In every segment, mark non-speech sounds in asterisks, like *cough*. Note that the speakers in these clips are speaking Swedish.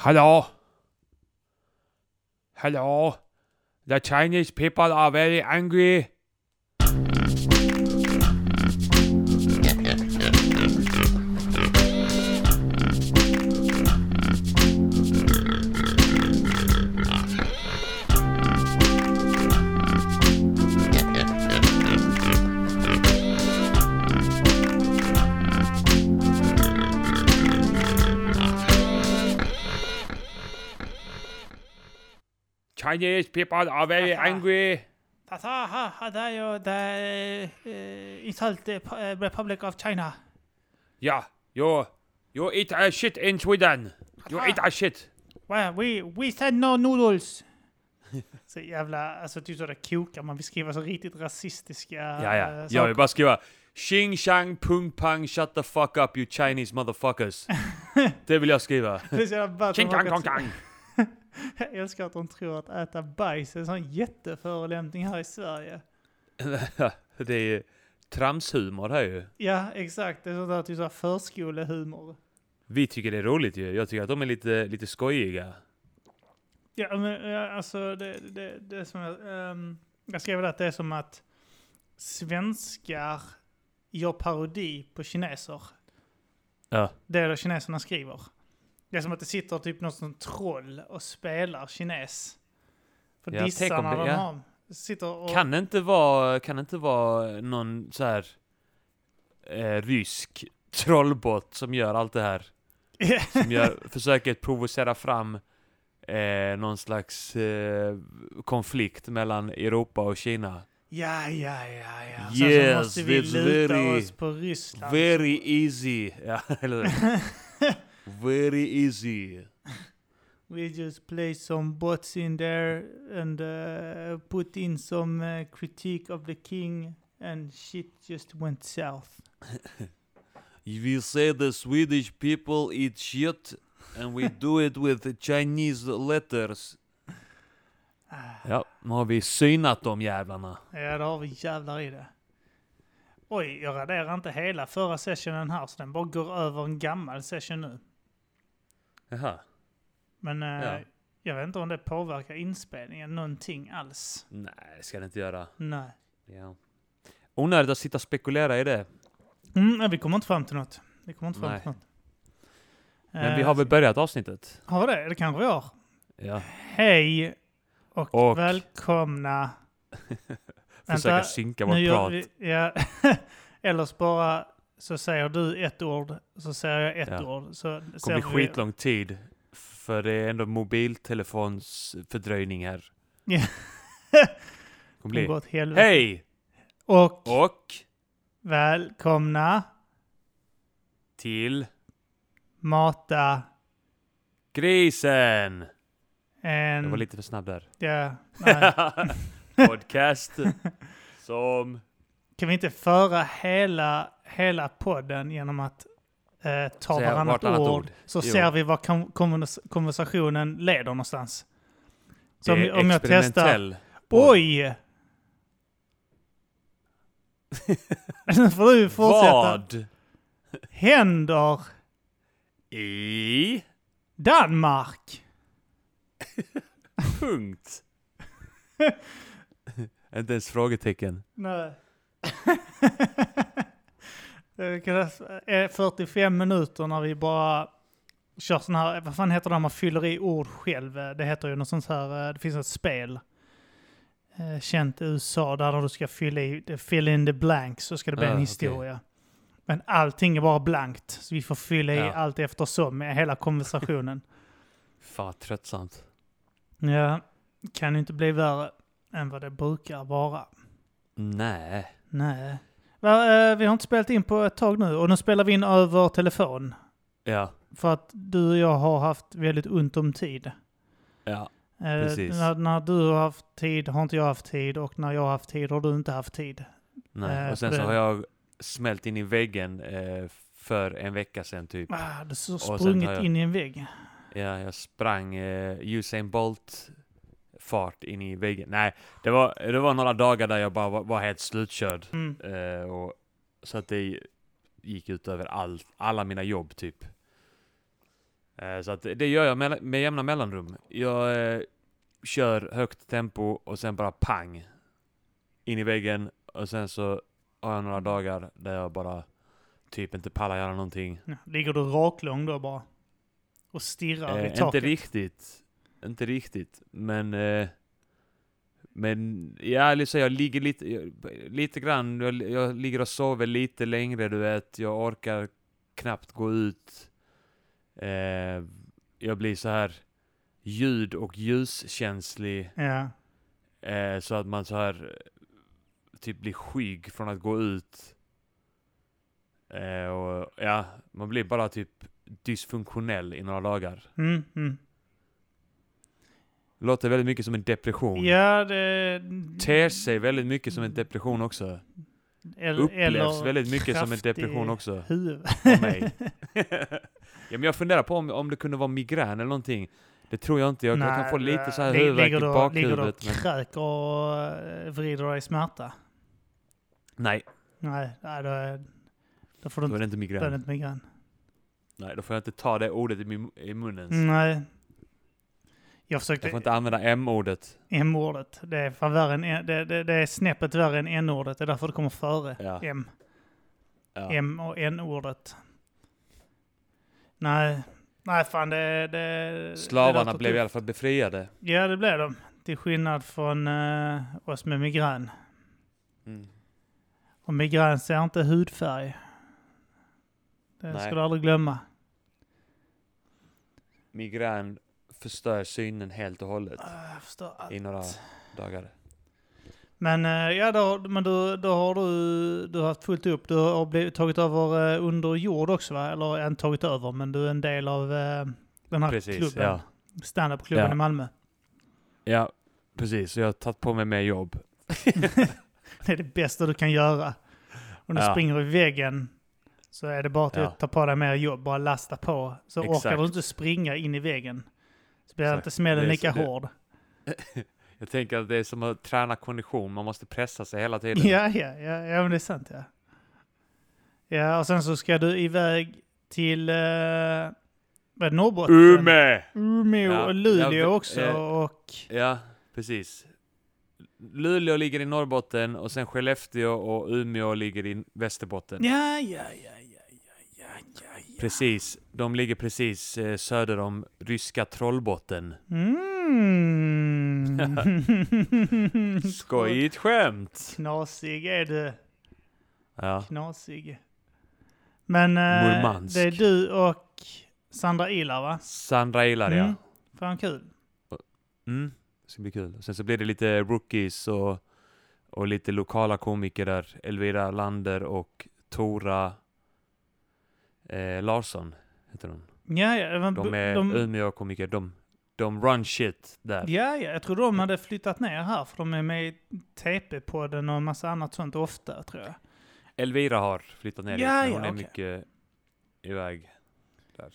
Hello? Hello? The Chinese people are very angry. Chinese people are very angry. Tata, ha, ha, det är ju the uh, insult uh, Republic of China. Yeah, you you eat a shit in Sweden. You eat a shit. Well, we, we send no noodles. *laughs* så jävla, alltså typ så det kokar man skriva så riktigt rasistiska Ja, ja. eh, Jag vill bara skriva Xing Shang Pung Pang Shut the fuck up you Chinese motherfuckers. *laughs* det vill jag skriva. Det är så jävla *laughs* Jag älskar att de tror att äta bajs är en sån jätteförolämpning här i Sverige. *laughs* det är tramshumor här ju. Ja, exakt. Det är sånt där typ så förskolehumor. Vi tycker det är roligt ju. Jag tycker att de är lite, lite skojiga. Ja, men ja, alltså det, det, det är som att, ehm, jag skrev att det är som att svenskar gör parodi på kineser. Ja. Det är det kineserna skriver. Det är som att det sitter typ någon sån troll och spelar kines. För Ja, dissarna de har. Sitter och... Kan det inte vara, kan det inte vara någon så här eh, rysk trollbot som gör allt det här? *laughs* Som gör, försöker provocera fram eh, någon slags eh, konflikt mellan Europa och Kina. Ja, ja, ja, ja. Sen Yes, så måste vi luta very- oss på Ryssland. Very easy. Ja, *laughs* eller? *laughs* Very easy. *laughs* We just play some bots in there and uh, put in some uh, critique of the king and shit just went south. *laughs* We say the Swedish people eat shit and we do it with Chinese letters. Ah, Ja, nu har vi synat de jävlarna. Ja, det har vi jävlar i det. Oj, jag raderar inte hela förra sessionen här så den bara går över en gammal session nu. Jaha. Men eh, Ja. jag vet inte om det påverkar inspelningen någonting alls. Nej, det ska det inte göra. Nej. Ja. Onödigt att sitta och spekulera i det. Mm, nej, vi kommer inte fram till något. Vi kommer inte fram Nej. till något. Men vi Eh, har väl börjat avsnittet? Har vi det? Det kanske vi har. Ja. Hej och, Och- välkomna. *laughs* Försöka Vänta, synka vårt prat. vi, ja, *laughs* eller bara så säger du ett ord, så säger jag ett Ja. ord. Så Det kommer bli vi- skitlång tid. För det är ändå mobiltelefonsfördröjning här. Ja. kommer bli. Åt helvete. Hej! Och Och välkomna till mata grisen! en... Jag var lite för snabb där. Ja. *laughs* Podcast som... Kan vi inte föra hela, hela podden genom att eh, ta Säga varannat vartannat ord, ord. så Jo. ser vi kon- konvers- konversationen leder någonstans. Så om, om jag testar... experimentell podd. Oj! Nu får du fortsätta. Vad Händer i Danmark? *laughs* punkt? *laughs* Inte ens frågetecken. Nej. *laughs* Det krävs eh, 45 minuter när vi bara kör sån här, vad fan heter det när man fyller i ord själv? Det heter ju något sånt här, eh, det finns ett spel. eh, Känt i USA där du ska fylla i, fill in the blanks så ska det bli Ah, en historia. Men allting är bara blankt, så vi får fylla i Ja. allt eftersom med hela konversationen. *laughs* Fan tröttsamt. ja, kan inte bli värre än vad det brukar vara. Nej. Nej. Eh, vi har inte spelat in på ett tag nu och nu spelar vi in över telefon. Ja. För att du och jag har haft väldigt ont om tid. Ja. Eh, Precis. När, när du har haft tid har inte jag haft tid och när jag har haft tid har du inte haft tid. Nej. Eh, Och sen så har jag smält in i väggen för en vecka sedan typ. Ah, du har sprungit jag- in i en vägg. Ja, jag sprang eh, Usain Bolt fart in i väggen. Nej, det var, det var några dagar där jag bara var, var helt slutkörd. Mm. Eh, och, så att det gick ut över all, alla mina jobb typ. Eh, Så att det gör jag med, med jämna mellanrum. Jag eh, kör högt tempo och sen bara pang. In i väggen och sen så har jag några dagar där jag bara typ inte pallar göra någonting. Ligger du raklång då bara? Och stirrar Eh, i inte taket? riktigt. Inte riktigt. Men... Eh, men ja, liksom jag ligger lite, jag, lite grann, jag, jag ligger och sover lite längre du vet. Jag orkar knappt gå ut. Eh, jag blir så här ljud och ljuskänslig. Ja. Eh, så att man så här typ blir skygg från att gå ut. Eh, och ja, man blir bara typ dysfunktionell i några dagar. Mm, mm. Låter väldigt mycket som en depression. Ja, det... Ter sig väldigt mycket som en depression också. eller, Upplevs väldigt mycket som en depression också. Huvud. Av mig. *laughs* ja, men jag funderar på om, om det kunde vara migrän eller någonting. Det tror jag inte. Jag, jag kan få lite så här huvudvärk i du- Ligger du och bakhuvudet. Kräker och eh, vrider dig i smärta? nej, Nej, nej då, är, då får du då är inte, det inte då är det migrän. inte migrän. Nej, då får jag inte ta det ordet i, min, i munnen. Nej. Jag Jag försökte får inte använda M-ordet. M-ordet. Det är fan värre än, N- det, det, det är snäppet värre än N-ordet. Det är därför det kommer före Ja. M. Ja. M och N-ordet. Nej, nej fan det... det Slavarna blev i alla fall befriade. Ja, det blev de. Till skillnad från eh, oss med migrän. Mm. Och migrän ser inte hudfärg. Det Nej. ska du aldrig glömma. Migrän förstör synen helt och hållet Ah, Jag förstår allt. i några dagar. Men, eh, ja, då, men då, då har du, du har haft fullt upp. Du har blivit, tagit över eh, under jord också va? Eller inte tagit över, men du är en del av eh, den här Precis, klubben. ja. Standup-klubben Ja. i Malmö. Ja, precis. Så jag har tagit på mig mer jobb. *laughs* Det är det bästa du kan göra. Om du Ja. springer i väggen så är det bara att Ja. ta på dig mer jobb, bara lasta på. Så orkar Exakt. du inte springa in i väggen. Så blir inte smällen lika det- hård. *laughs* Jag tänker att det är som att träna kondition. Man måste pressa sig hela tiden. Ja, ja, ja, ja, men det är sant ja. Ja, och sen så ska du iväg till eh, vad Norrbotten? Ume! Umeå Ja, och Luleå jag- också. eh, och Ja, precis. Luleå ligger i Norrbotten och sen Skellefteå och Umeå ligger i Västerbotten. ja, ja, ja, ja, ja, ja, ja, ja. Precis. De ligger precis eh, söder om ryska Trollbotten. Mm. *laughs* *laughs* Skojigt skämt! Knasig är du. Ja. Knasig. Men eh, Murmansk. det är du och Sandra Ilar va? Sandra Ilar, ja. Mm. Fan kul. Mm. Det ska bli kul. Sen så blir det lite rookies och, och lite lokala komiker där. Elvira Lander och Tora eh, Larsson heter hon. Ja, ja, men De är de, Umeå-komiker. De, de run shit där. ja, ja, jag tror de hade flyttat ner här för de är med i TP-podden och en massa annat sånt ofta tror jag. Elvira har flyttat ner Ja, dit, ja, hon är okej. mycket iväg där.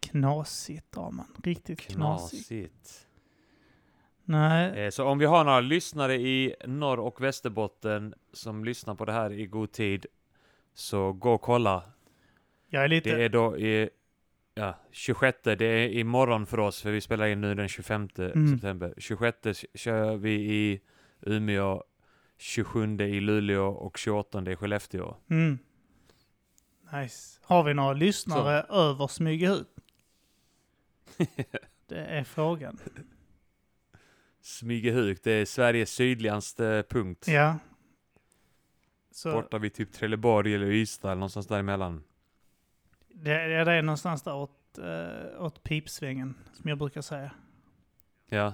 Knasigt har man. Riktigt knasigt. Knasigt. Nej, Eh, så om vi har några lyssnare i Norr och Västerbotten som lyssnar på det här i god tid, så gå och kolla. Jag är lite... Det är då i ja, 26, det är imorgon för oss, för vi spelar in nu den 25 Mm. september. 26 kör vi i Umeå, 27 i Luleå och 28 i Skellefteå. Mm. Nice. Har vi några lyssnare över Smygehuk? *laughs* Det är frågan. Smygehuk, det är Sveriges sydligaste punkt. Ja. Så Borta vid typ Trelleborg eller Ystad någonstans däremellan. Det, det är någonstans där åt, uh, åt pipsvängen, som jag brukar säga. Ja.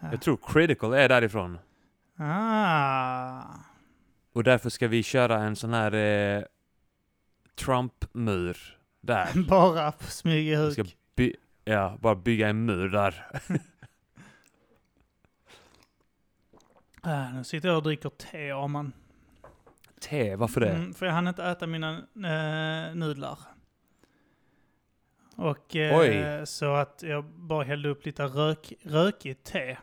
Ja. Jag tror Critical är därifrån. Ah. Och därför ska vi köra en sån här eh, Trump-mur där. *laughs* Bara på Vi Smygehuk. ska by- ja, bara bygga en mur där. Ah, *laughs* nu sitter jag och dricker te, Arman. Te, varför det? Mm, för jag hann inte äta mina eh, nudlar. Och eh, så att jag bara hällde upp lite rök, rökigt te.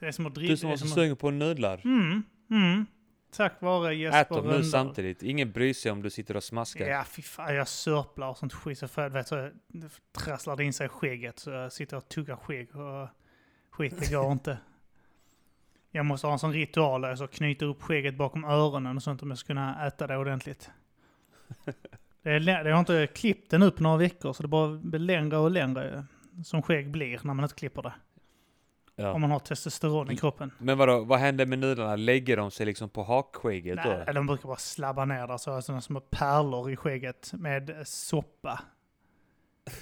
Det är som att Du dricka. som det är var så som sugen på nudlar. Mm, mm. tack vare Jesper Ät dem nu samtidigt. Ingen bryr sig om du sitter och smaskar. Ja, fy fan, jag sörplar och sånt skit. Så för, vet, så det trasslar det in sig i skägget. Så jag sitter och tuggar skägg och skit, det går inte. *laughs* Jag måste ha en sån ritual där jag så knyter upp skägget bakom öronen och sånt om jag ska kunna äta det ordentligt. *laughs* Det är, jag har inte klippt den upp några veckor så det bara blir längre och längre som skägg blir när man inte klipper det. Ja. Om man har testosteron i kroppen. Men vadå, vad händer med nudlarna? Lägger de sig liksom på hakskägget då? Nej, de brukar bara slabba ner där så sådana små pärlor i skägget med soppa.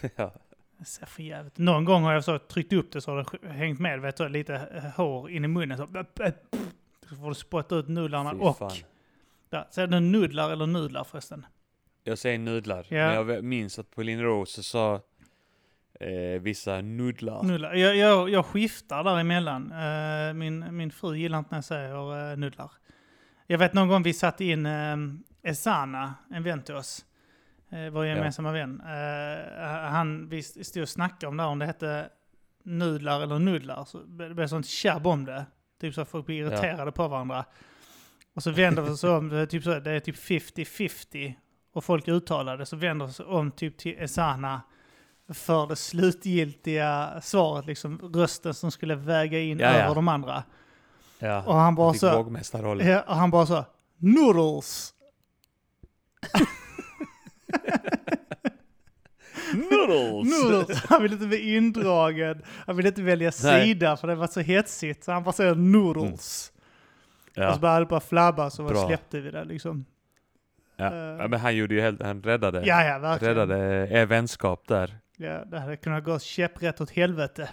*laughs* ja. Det ser för jävligt. Någon gång har jag så tryckt upp det så har det hängt med vet du, lite hår in i munnen. Så, så får du spotta ut nudlarna och... Där. Så är det nudlar eller nudlar förresten? Jag säger nudlar. Ja. Men jag minns att på Linnero så sa eh, vissa nudlar. Nudlar. Jag, jag, jag skiftar däremellan. Uh, min, min fru gillar inte när jag säger uh, nudlar. Jag vet någon gång vi satte in uh, Esana, en vän till oss. Uh, vår gemensamma vän. Uh, han, vi stod och snackade om det här, om det hette nudlar eller nudlar. Så det blev sånt tjabb om det. Typ så att folk blir irriterade på varandra. Och så vänder vi oss om, typ, så, det är typ 50-50. Och folk uttalar det, så vänder oss om typ till Esana för det slutgiltiga svaret, liksom rösten som skulle väga in Ja, ja. över de andra. Ja. Och han bara så, ja, och han bara så, noodles. Noodles! Noodles. Han vill inte bli indragen. Han vill inte välja Nej. sida för det var så hetsigt. Så han bara säger noodles. Och så Ja. började det bara flabba så släppte vi det liksom. Ja. ja, men han gjorde ju helt, han räddade, Ja, ja, verkligen. räddade er vänskap där. Ja, det hade kunnat gå käpprätt åt helvete.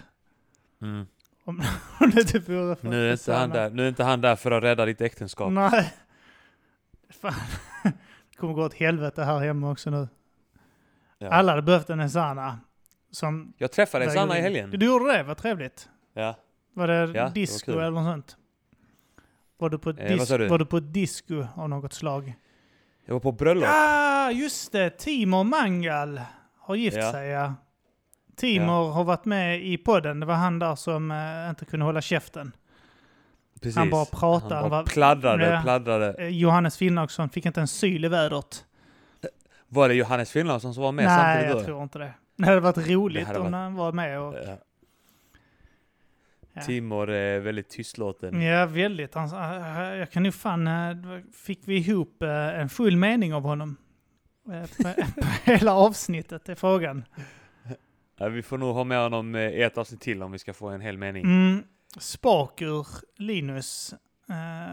Mm. Om, *laughs* om det typ vore för Nu, är inte han där, nu är inte han där för att rädda ditt äktenskap. Nej. Fan. Det kommer gå åt helvete här hemma också nu. Ja. Alla hade behövt en Esana. Som... Jag träffade Sanna i helgen. Du gjorde det, vad trevligt. Ja. Var det det var disco kul. eller något sånt? Var du på ett, Eh, vad dis- sa du? var du på ett disco av något slag? Jag var på bröllop. Ja, just det! Timor Mangal har gift Ja. sig, ja. Timor har varit med i podden. Det var han där som eh, inte kunde hålla käften. Precis. Han bara pratade, Han han bara var- pladdrade, Ja. pladdrade. Eh, Johannes Finnlaugsson fick inte en syl i vädret. Var det Johannes Finnlaugsson som var med Nej, samtidigt jag då? tror inte det. Det hade varit roligt Det hade om varit- han var med. Och, Ja. Ja. Timor är väldigt tystlåten. Ja, väldigt. Han, äh, jag kan ju fan... äh, Fick vi ihop äh, en full mening av honom? På, *laughs* på hela avsnittet är frågan. Ja, vi får nog ha med honom i ett avsnitt till om vi ska få en hel mening. Mm, Spakur, Linus,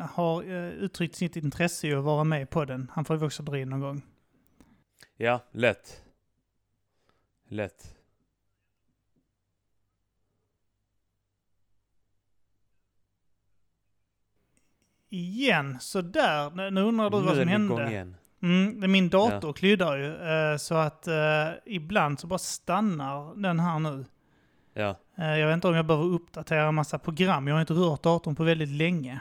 har uttryckt sitt intresse i att vara med på den. Han får ju också dra in någon gång. Ja, lätt. Lätt. Igen, så där. Nu nu undrar du nu vad är som den igång hände. igen. Mm, min dator kryddar ju, eh, så att eh, ibland så bara stannar den här nu. Ja. Eh, jag vet inte om jag behöver uppdatera en massa program. Jag har inte rört datorn på väldigt länge.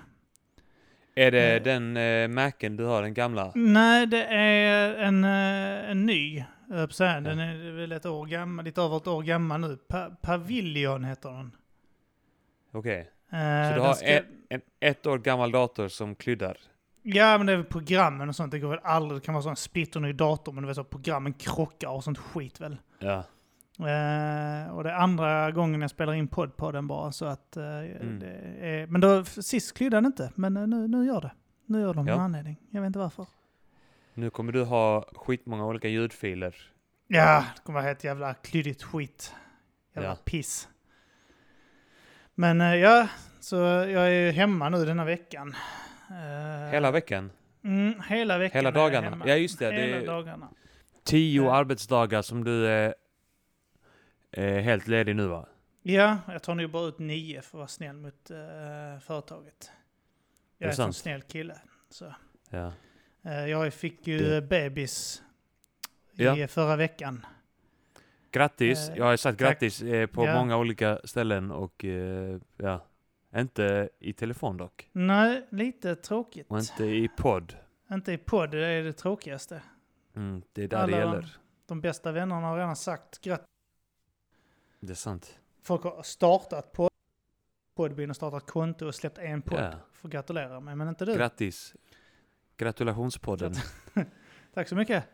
Är det Eh. den eh, Macen du har, den gamla? Nej, det är en, en ny. säga. Den är väl ett år gammal, lite över ett år gammal nu. Pa Pavilion heter den. Okej. Eh, Så den du har ska- ett, en ett år gammal dator som kryddar? Ja, men det är väl programmen och sånt. Det går väl aldrig, det kan vara sån splitterny dator, men du vet så programmen krockar och sånt skit väl. Ja. Eh, och det är andra gången jag spelar in podd på den bara, så att... eh, Mm. är, men då, sist kryddade den inte, men eh, nu, nu gör det. Nu gör de Ja. en anledning. Jag vet inte varför. Nu kommer du ha skitmånga olika ljudfiler. Ja, det kommer vara helt jävla klyddigt skit. Jävla Ja. piss. Men eh, ja, så jag är ju hemma nu denna veckan. Eh, Hela veckan? Mm, hela veckan. Hela är jag dagarna? Ja, just det, det Hela är- dagarna. Tio Ja. arbetsdagar som du är, är helt ledig nu va? Ja, jag tar nog bara ut nio för att vara snäll mot eh, företaget. Är Jag är, det en snäll kille. Så. Ja. Eh, jag fick ju Det- bebis i Ja. förra veckan. Grattis! Eh, Jag har sagt tack. grattis eh, på Ja. många olika ställen och eh, ja, inte i telefon dock. Nej, lite tråkigt. Och inte i podd. Inte i podd, det är det tråkigaste. Mm, det är där Alla- det gäller. De bästa vännerna har redan sagt grattis. Det är sant. Folk har startat på Podbean och startat konto och släppt en podd. Ja. Får gratulera mig, men inte du. Grattis. Gratulationspodden. *laughs* Tack så mycket.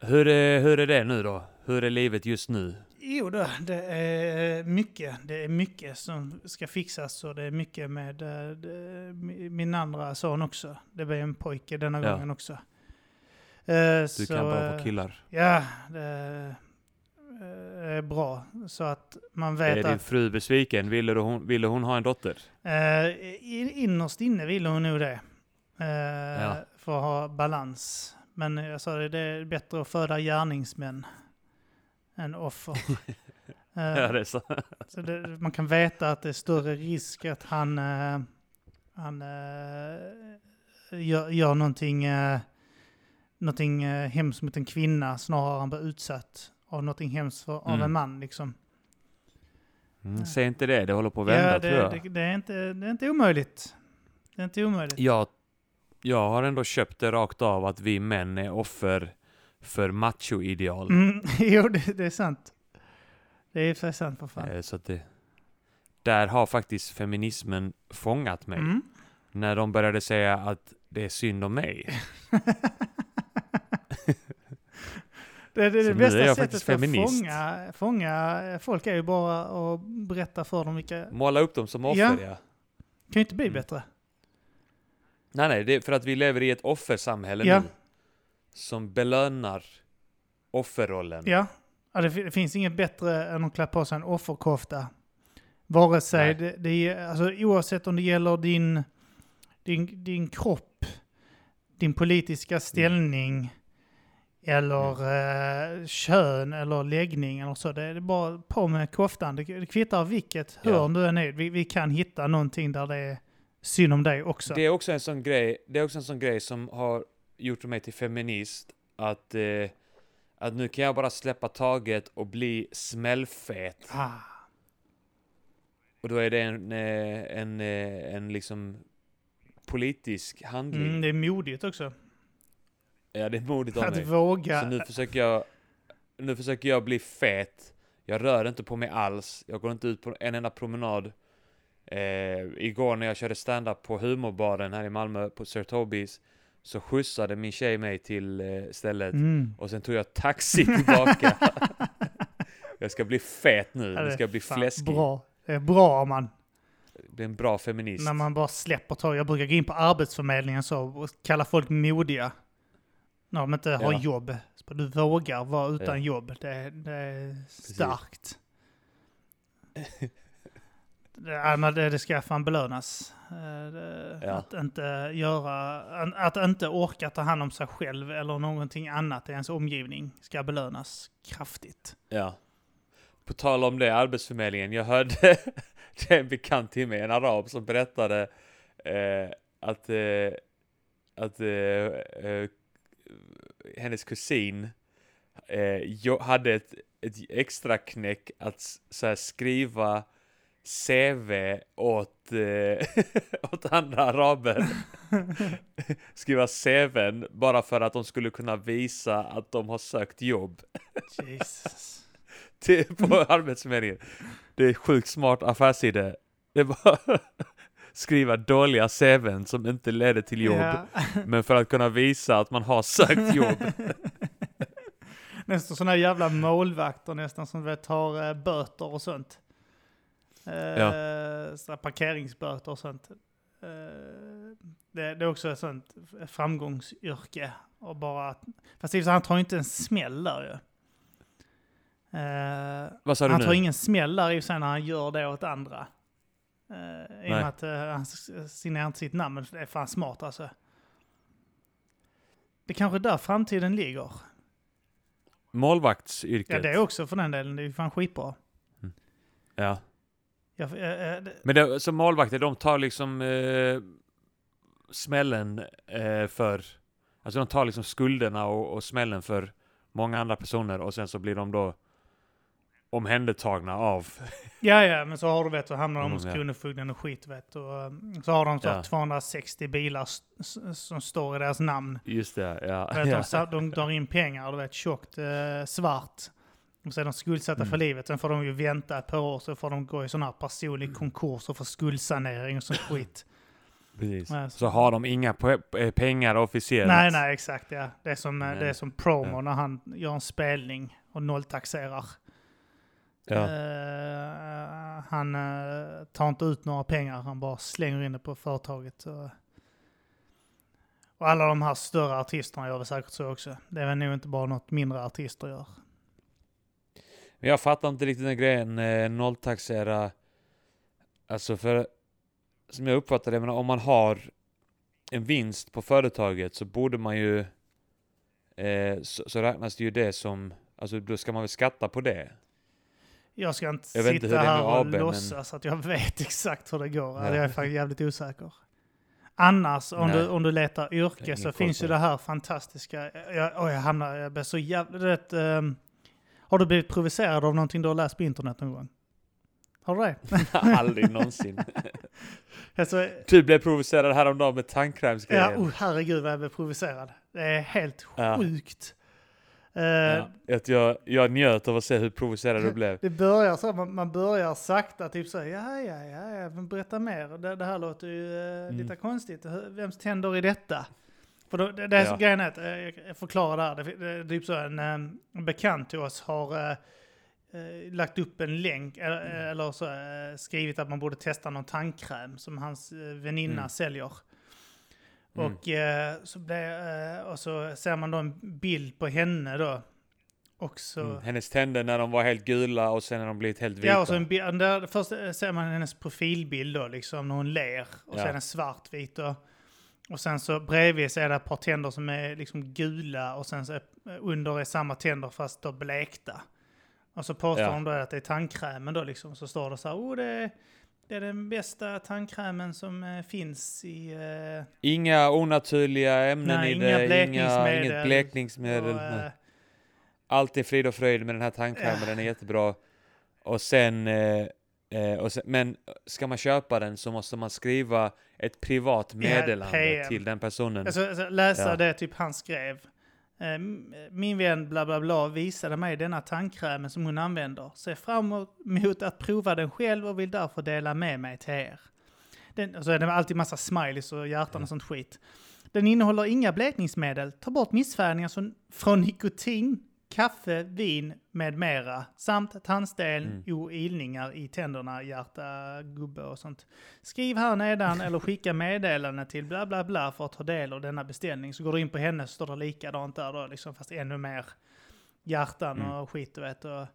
Hur är, hur är det nu då? Hur är livet just nu? Jo då, det är mycket. Det är mycket som ska fixas och det är mycket med eh, det, min andra son också. Det blir en pojke denna Ja. gången också. Du så, kan bara eh, få killar. Ja, det eh, är bra. Så att man vet Är din fru besviken? Ville hon, ville hon ha en dotter? eh, innerst inne vill hon nog det. Eh, Ja. För att ha balans. Men jag sa det, det är bättre att föda gärningsmän än offer. *laughs* Eh, Ja, det är så. Så det, man kan veta att det är större risk att han, eh, han eh, gör, gör någonting, eh, någonting eh, hemskt mot en kvinna snarare än han blir utsatt av någonting hemskt för, av Mm. en man. Liksom. Mm, säg inte det, det håller på att vända ja, tror jag. det, det, det, är inte, det är inte omöjligt. Det är inte omöjligt. Jag, jag har ändå köpt det rakt av att vi män är offer för macho-ideal. Mm, *laughs* jo, det, det är sant. Det är för sant för fan. Eh, Så det, där har faktiskt feminismen fångat mig. Mm. När de började säga att det är synd om mig. *laughs* Det, det, det bästa sättet faktiskt att feminist. fånga, fånga folk är ju bara att berätta för dem vilka... Måla upp dem som offer, Ja. ja. kan ju inte bli Mm. bättre. Nej, nej, det är för att vi lever i ett offersamhälle Ja. nu. Som belönar offerrollen. Ja, ja det, det finns inget bättre än att klä på sig en offerkofta. Vare sig det, det alltså oavsett om det gäller din, din, din kropp, din politiska ställning, eller eh, kön eller läggning eller så. Det är bara på med koftan. Det, det kvittar vilket Ja. hörn du än är. Vi, vi kan hitta någonting där det är synd om dig också. Det är också en sån grej, det är också en sån grej som har gjort mig till feminist. Att, eh, att nu kan jag bara släppa taget och bli smällfet. ah, Och då är det en, eh, en, eh, en liksom politisk handling. mm, det är modigt också. Ja, det är modigt av Att mig. våga. Så nu försöker jag, nu försöker jag bli fet. Jag rör inte på mig alls. Jag går inte ut på en enda promenad. Eh, igår när jag körde stand-up på humorbaren här i Malmö på Sir Tobis så skjutsade min tjej mig till eh, stället Mm. och sen tog jag taxi tillbaka. *laughs* jag ska bli fet nu. Ja, Nu det ska jag bli fläskig. Bra. Det är bra om man, Bli en bra feminist. när man bara släpper taget. Jag brukar gå in på Arbetsförmedlingen så och kalla folk modiga. När de inte har Ja. jobb. Så du vågar vara utan Ja. jobb. Det, det är starkt. *laughs* ja, men det, det ska fan belönas. Eh, det, Ja. Att inte göra, att inte orka ta hand om sig själv eller någonting annat i ens omgivning ska belönas kraftigt. Ja. På tal om det, Arbetsförmedlingen. Jag hörde, *laughs* det är en bekant till mig, en arab som berättade eh, att, eh, att eh, eh, hennes kusin eh, hade ett, ett extra knäck att så här, skriva CV åt, eh, *laughs* åt andra araber. *laughs* skriva CVn bara för att de skulle kunna visa att de har sökt jobb Jesus. *laughs* till, på Arbetsförmedlingen. Det är sjukt smart affärsidé. Det är bara skriva dåliga CVn som inte leder till jobb. Ja. Men för att kunna visa att man har sökt jobb. Nästan sådana jävla målvakter nästan som vet tar eh, böter och sånt. Eh, Ja. parkeringsböter och sånt. Eh, det, det är också ett sånt framgångsyrke. Och bara att, fast han tar ju inte en smäll där ju. Eh, Vad sa du han nu? tar ingen smäll där i sig när han gör det åt andra. Uh, I och med att uh, han signerar inte sitt namn, men det är fan smart alltså. Det är kanske är där framtiden ligger. Målvaktsyrket. Ja, det är också för den delen. Det är ju fan skitbra. Ja. Jag, eh, eh, det, Men det, som målvakter, de tar liksom eh, smällen eh, för... Alltså de tar liksom skulderna och, och smällen för många andra personer och sen så blir de då omhändertagna av... *laughs* ja, ja, men så har du vet, så hamnar de hos Mm, ja. Kronofogden och skit vet. Och, eh, så har de så Ja. 260 bilar som står i deras namn. Just det, ja. Vet, *laughs* ja. de, de drar in pengar, du vet, tjockt, eh, svart. Och så är de skuldsatta Mm. för livet. Sen får de ju vänta ett par år så får de gå i sån här personlig Mm. konkurs och få skuldsanering och sånt *laughs* skit. Precis. Ja, Så har de inga eh, pengar officiellt. Nej, nej, exakt ja. Det är som, eh, Nej. det är som promo Ja. när han gör en spelning och nolltaxerar. Ja. Eh, han eh, tar inte ut några pengar, han bara slänger in det på företaget. Och, och alla de här större artisterna gör det säkert så också. Det är väl nog inte bara något mindre artister gör. Men jag fattar inte riktigt den grejen, eh, nolltaxera. Alltså för, som jag uppfattar det, men om man har en vinst på företaget så borde man ju, eh, så, så räknas det ju det som, alltså då ska man väl skatta på det. Jag ska inte Jag inte sitta är här och AB, men- låtsas att jag *laughs* vet exakt hur det går. Ja. Jag är faktiskt jävligt osäker. Annars, om Nej. du, om du letar yrke så finns ju det. här fantastiska. Jag, oh, jag hamnar, jag blir så du Vet, ehm, har du blivit provocerad av någonting du har läst på internet någon gång? Har du det? *laughs* Aldrig någonsin. *laughs* Alltså, Du blev provocerad häromdagen med ja, tandkrämsgrejen. oh, herregud vad jag blev provocerad. Det är helt Ja. sjukt. Eh, Ja. Att jag, jag njöt av att se hur provocerad du blev. Det börjar så, man, man börjar sakta typ så, ja, ja, ja, ja, men berätta mer. Det, det här låter ju eh, Mm. lite konstigt. Vems tänder är detta? För då, det, det är Ja. grejen är att, eh, jag förklarar det. Det, är typ så en, eh, en bekant till oss har eh, lagt upp en länk, eller, Mm. eller så skrivit att man borde testa någon tandkräm som hans väninna Mm. säljer. Mm. Och, så blir, eh, och så ser man då en bild på henne då. Och så... Mm. Hennes tänder när de var helt gula och sen när de blivit helt vita. Ja, och så en bild, där, först ser man hennes profilbild då, liksom när hon ler. Och Ja. är den svartvit. Och, och sen så bredvid så är det ett par tänder som är liksom gula och sen så är, under är samma tänder fast då blekta. Och så påstår Ja. hon då att det är tandkrämen då liksom. Så står det så här, oh det är, det är den bästa tandkrämen som eh, finns i... Eh, Inga onaturliga ämnen Nej, i inga det, inga, blekningsmedel. inget blekningsmedel. och, nej. Allt är frid och fröjd med den här tandkrämen, Ja. den är jättebra. Och sen, eh, eh, sen, men ska man köpa den så måste man skriva ett privat meddelande PM. till den personen. Jag ska läsa Ja. det typ han skrev. Eh, Min vän bla bla bla visade mig denna tandkrämen som hon använder. Ser fram emot att prova den själv och vill därför dela med mig till er. Den, och så är det alltid massa smileys och hjärtan och sånt skit. Den innehåller inga blekningsmedel, tar bort missfärgningar som, från nikotin, kaffe, vin med mera samt tandsten Mm. och ilningar i tänderna, hjärta, gubbe och sånt. Skriv här nedan eller skicka meddelande till bla bla bla för att ta del av denna beställning. Så går du in på henne så står det likadant där då, liksom, fast ännu mer hjärtan Mm. och skit du vet. Och,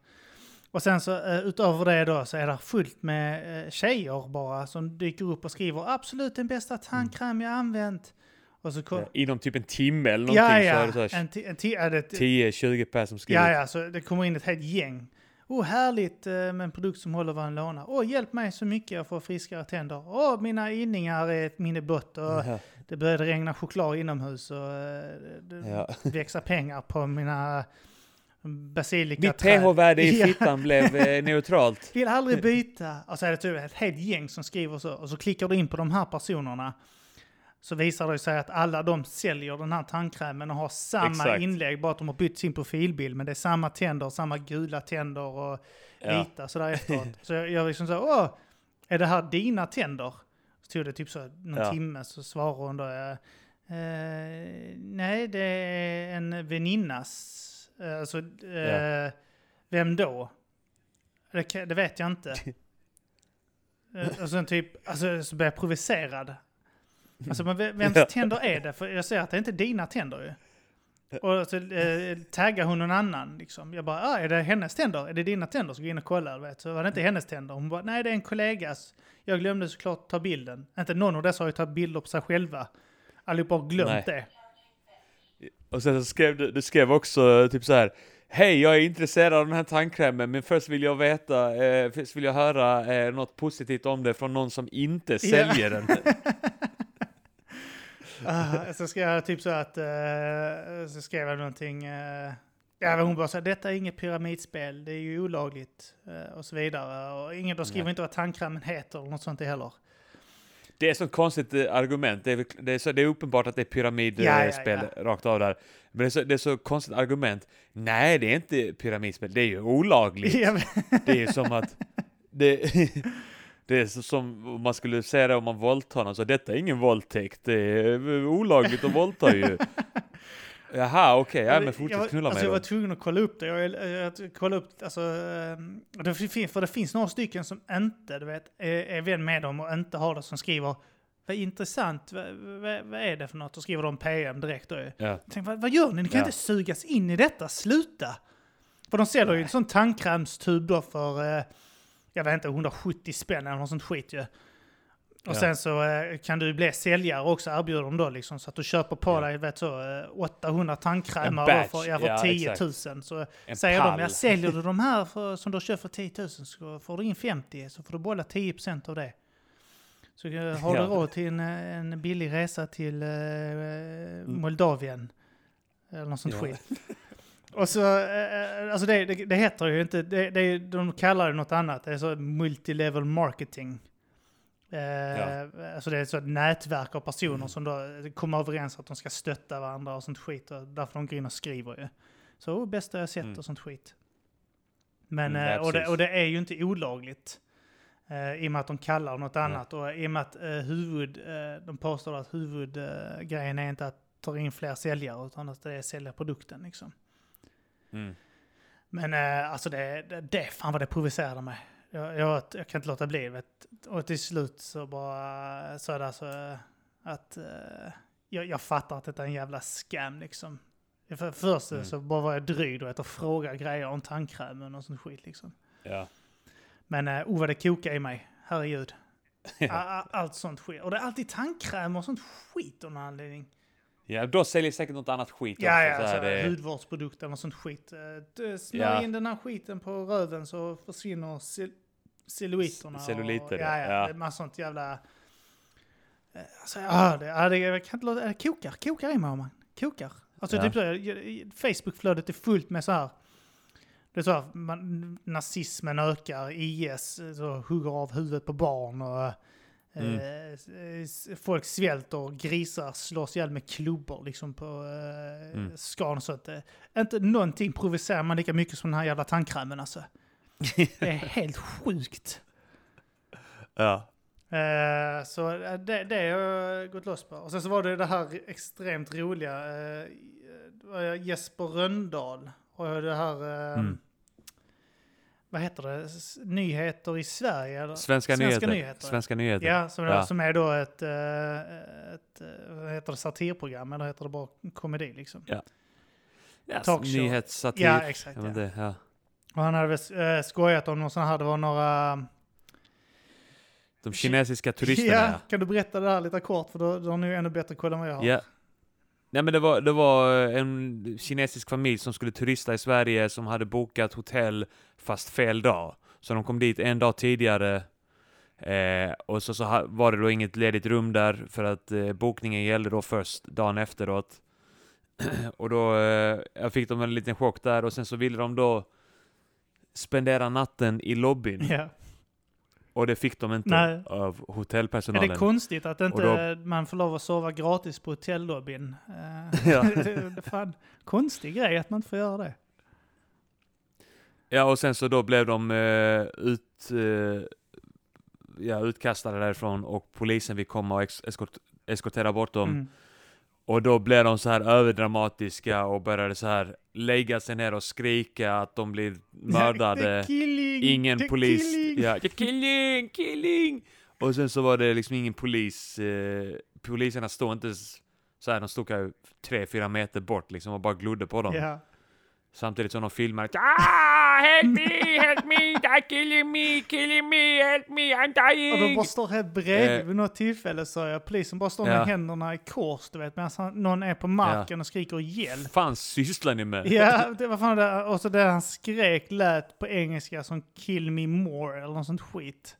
och sen så uh, utöver det då så är det fullt med uh, tjejer bara som dyker upp och skriver absolut den bästa tandkräm jag använt. Och så kom, Ja, Inom typ en timme eller någonting ja, så är ja, det så här en ti- en ja, det- 10-20 personer som skrivit. Ja, ja, så det kommer in ett helt gäng. Åh, oh, härligt eh, med en produkt som håller vad en lånar. Åh, oh, hjälp mig så mycket jag får friskare tänder. Åh, oh, mina inningar är ett minne blott och Ja. det började regna choklad inomhus och eh, det Ja. *laughs* växer pengar på mina basilika Mitt pH-värde i *laughs* Ja. fittan blev eh, *laughs* neutralt. Vill aldrig byta. Och så är det typ ett helt gäng som skriver så. Och så klickar du in på de här personerna. Så visar det sig att alla de säljer den här tandkrämen och har samma Exakt. inlägg. Bara att de har bytt sin profilbild. Men det är samma tänder, samma gula tänder och Ja. vita sådär efteråt. så jag, jag liksom så, åh, är det här dina tänder? Så tog det typ så någon Ja. timme så svarade hon då, eh, nej det är en väninnas. Eh, Alltså, eh, Ja. vem då? Det, det vet jag inte. *laughs* Eh, och sen typ, alltså så blev jag provocerad. Alltså men ve- vems tänder är det? För jag ser att det inte är dina tänder ju. Och så eh, taggar hon någon annan liksom. Jag bara, ah, är det hennes tänder? Är det dina tänder? Så gå in och kolla, du vet. Så var det inte hennes tänder. Hon bara, nej det är en kollegas. Jag glömde såklart ta bilden. Inte någon av dessa har ju tagit bilder på sig själva. Allihopa har glömt Nej. det. Och sen så skrev du, du skrev också typ så här. Hej, jag är intresserad av den här tandkrämen, men först vill jag veta, eh, först vill jag höra eh, något positivt om det från någon som inte säljer den. *laughs* Uh, så skrev jag typ så att, eh, så skrev jag någonting, uh, ja hon bara så detta är inget pyramidspel, det är ju olagligt eh, och så vidare. Och ingen, de skriver Nej. inte vad tandkrämen heter eller något sånt heller. det är ett sånt konstigt argument. Det är, det, är så, det är uppenbart att det är pyramidspel Ja, ja, spel rakt av där. Men det är, så, det är så konstigt argument. Nej, det är inte pyramidspel. Det är ju olagligt. *laughs* Ja, Det är ju som att... Det, *laughs* det är som om man skulle säga det om man våldtar någon. Så detta är ingen våldtäkt. Det är olagligt att våldta ju. *laughs* Jaha, okej. ja, men jag, fortsätt knulla alltså mig jag var tvungen att kolla upp det. Jag, jag, jag kolla upp, alltså, eh, det för det finns några stycken som inte du vet, är, är vän med dem och inte har det som skriver vad intressant, vad, vad, vad är det för något? Och skriver de PM direkt. Då. Jag Ja. tänkte, vad, vad gör ni? Ni kan Ja. inte sugas in i detta, sluta! För de säljer ju en sån tandkrämstub då för, eh, jag vet inte, 170 spänn eller något sånt skit ju. Och Ja. sen så eh, kan du bli säljare också, erbjuder de då liksom. Så att du köper på Ja. dig, vet så, eh, 800 tandkrämar En då batch, för, ja, för ja, 10 exakt. 000. Så En säger de, pall. ja, säljer du *laughs* de här för, som du har köpt för 10 000 så får du in 50 så får du behålla 10% av det. Så eh, har du råd till en, eh, en billig resa till eh, Moldavien. Eller något sånt Mm. Skit. *laughs* Och så, eh, alltså det, det, det heter ju inte, det, det, de kallar det något annat. Det är så multilevel marketing. Eh, Ja. Alltså det är så ett nätverk av personer som då kommer överens att de ska stötta varandra och sånt skit. Och därför de går in och skriver ju. Så oh, bästa jag sett Mm. och sånt skit. Men, Mm, eh, och, det, och det är ju inte olagligt. Eh, I och med att de kallar det något annat. Och i och med att eh, huvud, eh, de påstår att huvudgrejen är inte att ta in fler säljare utan att det är sälja produkten liksom. Mm. Men eh, alltså det, det, det, fan vad det provocerade mig. Jag, jag, jag kan inte låta bli. Vet. Och till slut så bara så är det alltså eh, att eh, jag, jag fattar att det är en jävla scam liksom. För först Mm. så bara var jag dryg och frågade grejer om tandkrämen och sånt skit liksom. Ja. Men uh, oh vad det kokar i mig, herregud. *laughs* Ja. Allt sånt skit. Och det är alltid tandkräm och sånt skit av någon anledning. Ja, då säljer säkert något annat skit Ja, också. ja, så alltså, det, hudvårdsprodukter och sånt skit. Eh, Smörj Ja. in den här skiten på röven så försvinner cell celluliterna. Celluliter, och, ja, ja, ja. Massa sånt jävla... Eh, Alltså, ja, det, ja, det, jag kan inte låta... Det kokar, kokar i mig, man. Kokar. Alltså, Ja. typ så, Facebookflödet är fullt med så här... Det är så här, man, nazismen ökar, IS så hugger av huvudet på barn och Mm. eh, s- folk svälter och grisar slås ihjäl med klubbor liksom på eh, Mm. skan. Så att, eh, inte någonting provocerar man lika mycket som den här jävla tandkrämen alltså. Det är *laughs* helt sjukt. ja. Eh, så eh, det, det har jag gått loss på. Och sen så var det det här extremt roliga. Eh, Jesper Röndahl. Och det här... Eh, Mm. Vad heter det? Nyheter i Sverige? Eller? Svenska, nyheter. nyheter. Svenska nyheter. Ja, som, Ja. som är då ett, eh, ett eh, vad heter det, satirprogram eller heter det bara komedi liksom? Ja, Talkshow. Nyhetssatir. Ja, exakt. Ja, det, ja. Och han hade väl eh, skojat om någon sån här, det var några... De kinesiska turisterna, ja. kan du berätta det här lite kort? För då, då har ni ju ännu bättre koll än vad jag har. Ja. Nej men det var, det var eh, en kinesisk familj som skulle turista i Sverige som hade bokat hotell fast fel dag. Så de kom dit en dag tidigare eh, och så, så var det då inget ledigt rum där för att eh, bokningen gällde då först dagen efteråt. *clears throat* och då eh, jag fick de en liten chock där och sen så ville de då spendera natten i lobbyn Yeah och det fick de inte Nej. av Är hotellpersonalen. det konstigt att inte Och man får lov att sova gratis på hotellobbyn? Eh, Ja. *laughs* det är fan konstig grej att man inte får göra det. Ja, och sen så då blev de eh, ut, eh, ja, utkastade därifrån och polisen fick komma och eskort eskortera bort dem. Mm. Och då blev de så här överdramatiska och började så här lägga sig ner och skrika att de blir *laughs* The mördade. killing, Ingen the polis. killing. Ja, "The killing, killing! Och sen så var det liksom ingen polis. Eh, poliserna stod inte så här, de stod kanske tre, fyra meter bort liksom och bara glodde på dem. Ja. Samtidigt som de filmade ah, help me, help me, they're killing me, killing me, help me, I'm Och de dying! bara står helt bredvid Eh. vid något tillfälle så jag polisen bara står Ja. med händerna i kors du vet medan någon är på marken och skriker hjälp. fan sysslar ni med? Ja, det var fan det. Och så det han skrek lät på engelska som kill me more eller något sånt skit.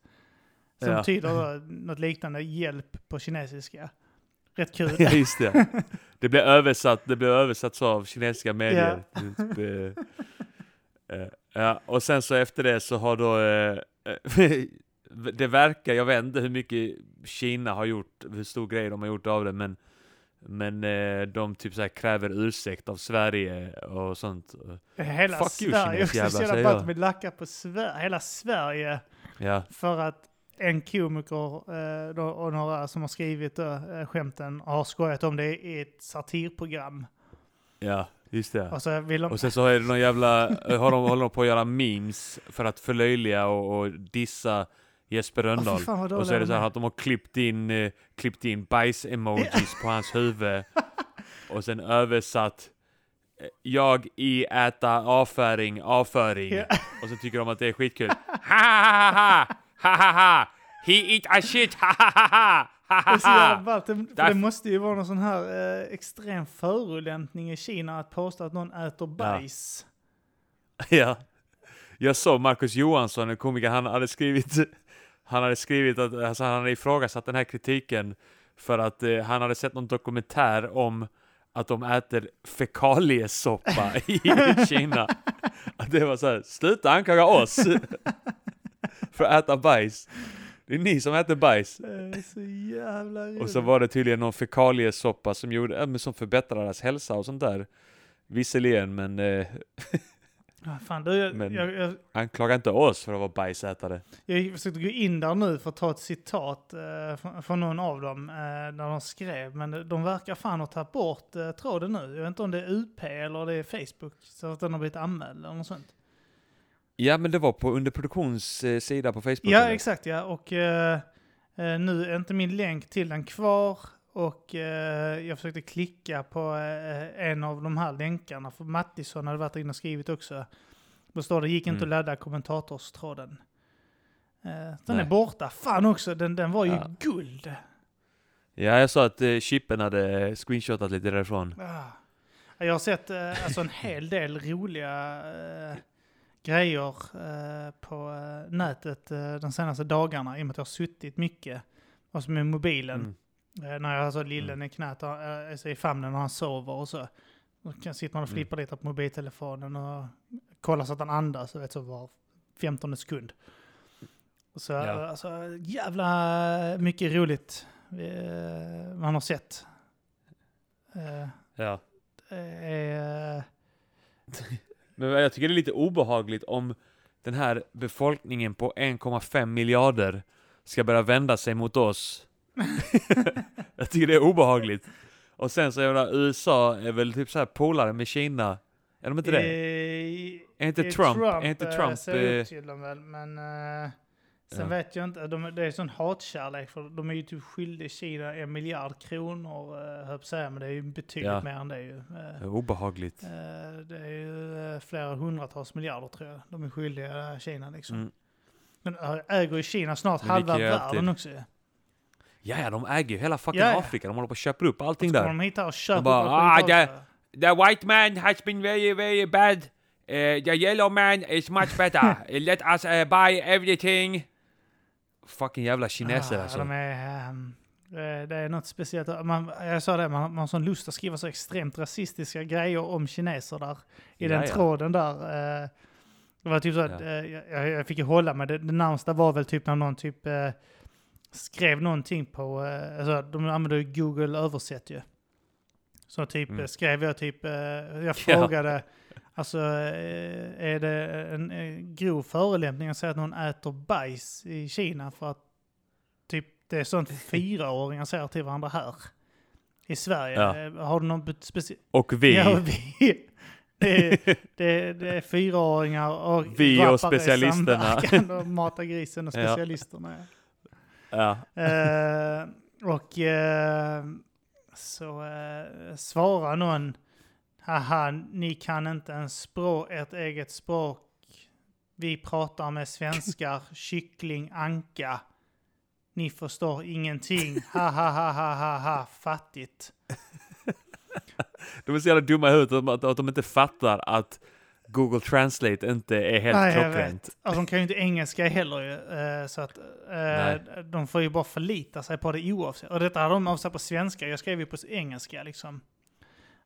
Som Ja. tyder något liknande hjälp på kinesiska. Rätt kul. *laughs* Ja, just det. *laughs* Det blev översatt, det blev översatt så av kinesiska medier. Typ, *laughs* eh, ja, och sen så efter det så har då, eh, *laughs* det verkar, jag vet inte hur mycket Kina har gjort, hur stor grej de har gjort av det, men men eh, de typ såhär kräver ursäkt av Sverige och sånt. Hela Fuck you, Sverige kinesjävlar, Så jävla jag. vill lacka på Sverige. Hela Sverige. Ja, För att en komiker eh, då, och några som har skrivit då, eh, skämten har skojat om det i ett satirprogram. ja, just det. Och så vill de... Och sen så är det någon jävla, eh, har de, håller de på att göra memes för att förlöjliga och, och dissa Jesper Rönndahl. vad och så är det de så här är. att de har klippt in, eh, klippt in bajs-emojis *laughs* på hans huvud. Och sen översatt Jag i äta avföring, avföring. Ja. Och så tycker de att det är skitkul. *laughs* Ha ha ha ha! Ha ha ha! He eat a shit! Ha ha ha ha! Ballt. Det måste ju vara någon sån här eh, extrem förolämpning i Kina att påstå att någon äter bajs. *laughs* Ja. Jag såg Marcus Johansson, en komiker, han hade skrivit Han hade skrivit att alltså, han hade ifrågasatt den här kritiken för att eh, han hade sett någon dokumentär om att de äter fekaliesoppa *laughs* i Kina. *laughs* Att det var så här, sluta anklaga oss *laughs* för att äta bajs. Det är ni som äter bajs. Så jävla. Och så var det tydligen någon fekaliesoppa som, gjorde, äh, som förbättrade deras hälsa och sånt där. Visserligen, men *laughs* Ja, fan, du, jag, Men- jag, jag, anklaga inte oss för att vara bajsätare. jag försökte gå in där nu för att ta ett citat eh, från, från någon av dem eh, där de skrev, men de verkar fan ha tagit bort eh, tråden nu. Jag vet inte om det är UP eller det är Facebook, så att den har blivit anmäld eller något sånt. Ja, men det var på underproduktions eh, på Facebook. Ja, eller? exakt ja. Och eh, eh, nu är inte min länk till den kvar. Och eh, jag försökte klicka på eh, en av de här länkarna. För Mattisson hade varit inne och skrivit också. Då står det gick inte Mm. att ladda kommentatorstråden. Eh, den Nej. är borta. Fan också, den, den var ju Ja. guld. Ja, jag sa att eh, chippen hade screenshotat lite därifrån. Ah. Jag har sett alltså en hel del roliga grejer eh, på eh, nätet eh, de senaste dagarna. I och med att jag har suttit mycket. Alltså med mobilen. Mm. Eh, när jag har så lillen i knät, och, alltså i famnen när han sover och så. Då kan sitter man och Mm. flippar lite på mobiltelefonen och kollar så att han andas, så vet så var 15 sekund. Och så, Ja. alltså, jävla mycket roligt man har sett. Ja. det är, *laughs* Men jag tycker det är lite obehagligt om den här befolkningen på 1,5 miljarder ska börja vända sig mot oss. *laughs* jag tycker det är obehagligt. Och sen så är det USA är väl typ så här polare med Kina. Är de inte det? Eh, Är inte eh, Trump, är inte eh, Trump, ser ut till dem väl, men sen Ja. vet jag inte. De, det är sån hatkärlek, för de är ju typ skyldiga Kina en miljard kronor, uh, höll jag säga, men det är ju betydligt Ja. mer än det ju. Eh, obehagligt. eh, det är ju eh, flera hundratals miljarder tror jag, de är skyldiga eh, Kina liksom. Mm. Men äger ju Kina snart Men halva världen också ju. Ja, ja, de äger ju hela fucking Ja. Afrika. De håller på att köpa upp allting där. de hit här och köper bara, upp "Ah, också. The white man has been very, very bad. Uh, the yellow man is much better. *laughs* Let us uh, buy everything. Fucking jävla kineser Ah, alltså. De är, ehm, det, det är något speciellt. Man, jag sa det, man, man har sån lust att skriva så extremt rasistiska grejer om kineser där. I den Ja, ja. tråden där. eh, det var typ så att Ja. eh, jag, jag fick ju hålla mig. Det, det närmsta var väl typ när någon typ eh, skrev någonting på, alltså de använder ju Google översätt ju. Så typ Mm. skrev jag typ, jag *laughs* frågade, alltså eh, är det en eh, grov förolämpning att säga att någon äter bajs i Kina för att typ det är sånt *laughs* fyraåringar säger till varandra här i Sverige. Ja. Eh, Har du någon speciell... Och vi. Ja, vi. *laughs* Det är, det, det är fyraåringar och Vi och specialisterna. och *laughs* Mata grisen och Ja. specialisterna. Ja. Eh, och eh, så eh, svarar någon, haha, ni kan inte ens språk, ert eget språk. Vi pratar med svenskar, *laughs* kyckling, anka. Ni förstår ingenting, ha ha ha ha ha ha, fattigt. *laughs* De är så jävla dumma i huvudet att, att, de inte fattar att Google Translate inte är helt Nej, klockrent. Alltså, de kan ju inte engelska heller ju. eh, så att eh, de får ju bara förlita sig på det oavsett. Och detta hade de avsatt på svenska. Jag skrev ju på engelska liksom.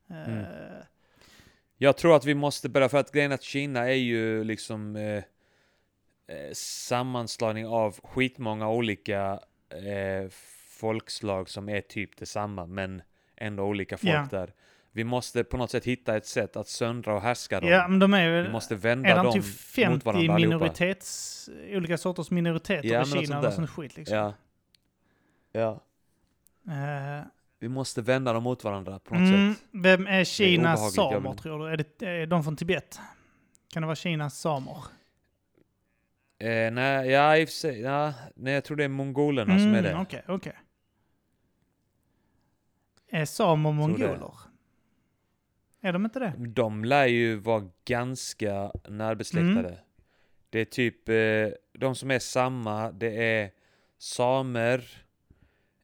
Eh, Mm. Jag tror att vi måste börja, för att grejen att Kina är ju liksom eh, eh, sammanslagning av skitmånga olika eh, folkslag som är typ detsamma, men ändå olika folk Ja. där. Vi måste på något sätt hitta ett sätt att söndra och härska dem. Ja, men de är Vi ju... måste vända Är de dem typ mot 50 varandra allihopa. minoritets... Olika sorters minoriteter Ja, i Kina där. sånt skit liksom. Ja. Ja. Eh, Vi måste vända dem mot varandra på något mm, sätt. vem är Kinas jag samer tror du? Är det är de från Tibet? Kan det vara Kinas samer? Eh, nej, ja, i och för sig, ja, nej, jag tror det är mongolerna som är det. Mm, Okej, okej. Är samer det. mongoler? Är de inte det? De lär ju vara ganska närbesläktade. Mm. Det är typ, eh, de som är samma, det är samer,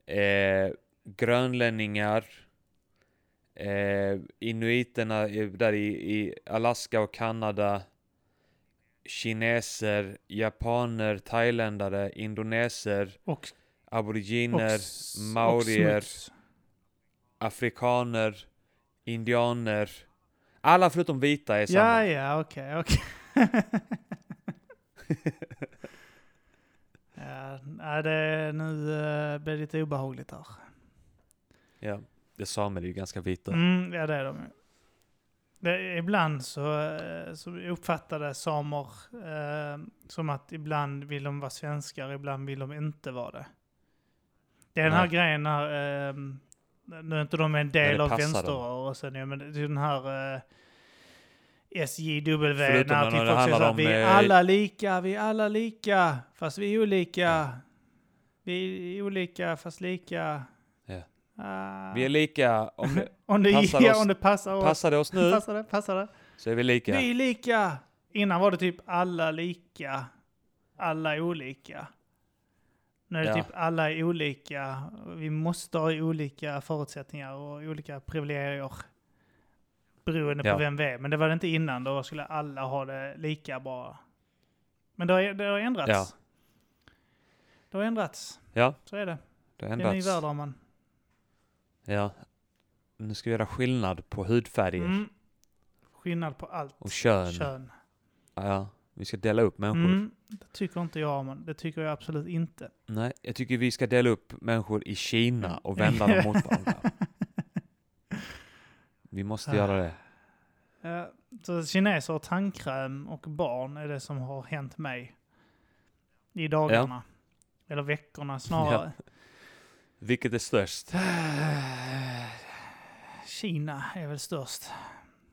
eh, grönlänningar, eh, inuiterna där i, i Alaska och Kanada, kineser, japaner, thailändare, indoneser, Och, aboriginer, och, och maorier, smuts. afrikaner, indianer. Alla förutom vita är samma. Ja, ja, okej, okej. *laughs* ja, nej, det, nu uh, blir det lite obehagligt här. Ja, det samer är ju ganska vita. Mm, ja, det är de. Det, ibland så, eh, så uppfattade samer eh, som att ibland vill de vara svenskar, ibland vill de inte vara det. Det är den här Nej. grejen när, eh, nu är inte de en del det av vänsterrörelsen, ja, men det är den här eh, SJW, Förutom när det folk säger så här, vi är eh, alla lika, vi är alla lika, fast vi är olika. Vi är olika fast lika. Ah. Vi är lika, om det *laughs* Om det, Passar ja, oss- om det passar oss. passar det oss nu Passar det? Passar det? så är vi lika. Vi är lika! Innan var det typ alla lika, alla olika. Nu är det Ja. typ alla är olika. Vi måste ha olika förutsättningar och olika privilegier. Beroende Ja. på vem vi är. Men det var det inte innan. Då skulle alla ha det lika bra. Men det har, det har ändrats. Ja. Det har ändrats. Ja, Så är det. det har Det är en ny ändrats. värld har man. Ja. Nu ska vi göra skillnad på hudfärger Mm. Skillnad på allt. och kön. Kön. Ja, vi ska dela upp människor. Mm, det tycker inte jag, men det tycker jag absolut inte. Nej, jag tycker vi ska dela upp människor i Kina och vända dem mot varandra. *laughs* Vi måste göra det. Eh, Så kineser och tandkräm och barn är det som har hänt mig i dagarna. Eller veckorna snarare. Vilket är störst? *sighs* Kina är väl störst.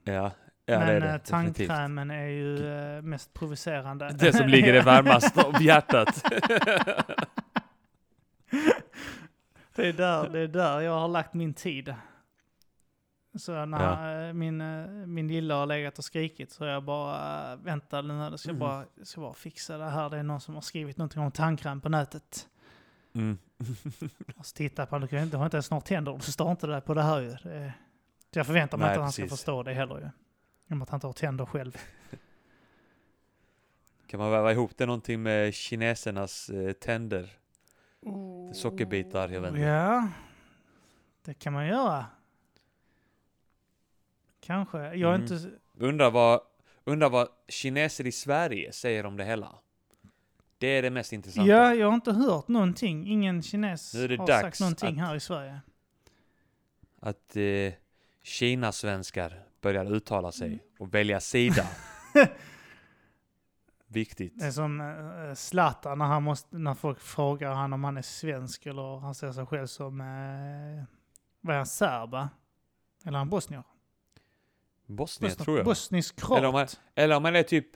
Ja, ja det Men är eh, det. Definitivt. tandkrämen är ju eh, mest provocerande. Det som ligger det varmast om hjärtat. *laughs* det, är där, det är där jag har lagt min tid. Så när eh, min, eh, min lilla har legat och skrikit så jag bara väntar nu, jag ska, Mm. bara, jag ska bara fixa det här. Det är någon som har skrivit någonting om tandkräm på nätet. Mm. Och så tittar på, du ju inte, har inte ens några tänder, du står inte där på det här ju. Det jag förväntar mig Nej, inte att han ska precis. förstå det heller ju. Om att han inte har tänder själv. *laughs* Kan man väva ihop det någonting med kinesernas eh, tänder? Sockerbitar, jag vet inte. Ja, det kan man göra. Kanske. Jag är Mm. inte... Undrar vad, undrar vad kineser i Sverige säger om det hela? Det är det mest intressanta. Ja, jag har inte hört någonting. Ingen kines har sagt någonting här i Sverige. Att eh, Kina-svenskar börjar uttala sig Mm. och välja sida. *laughs* Viktigt. Det är som äh, Zlatan när, han måste, när folk frågar han om han är svensk eller han ser sig själv som, äh, vad är han, serba? Eller är han bosnier? Bosnien Bosnier- tror jag. Bosnisk kroat. Eller Eller om han är typ,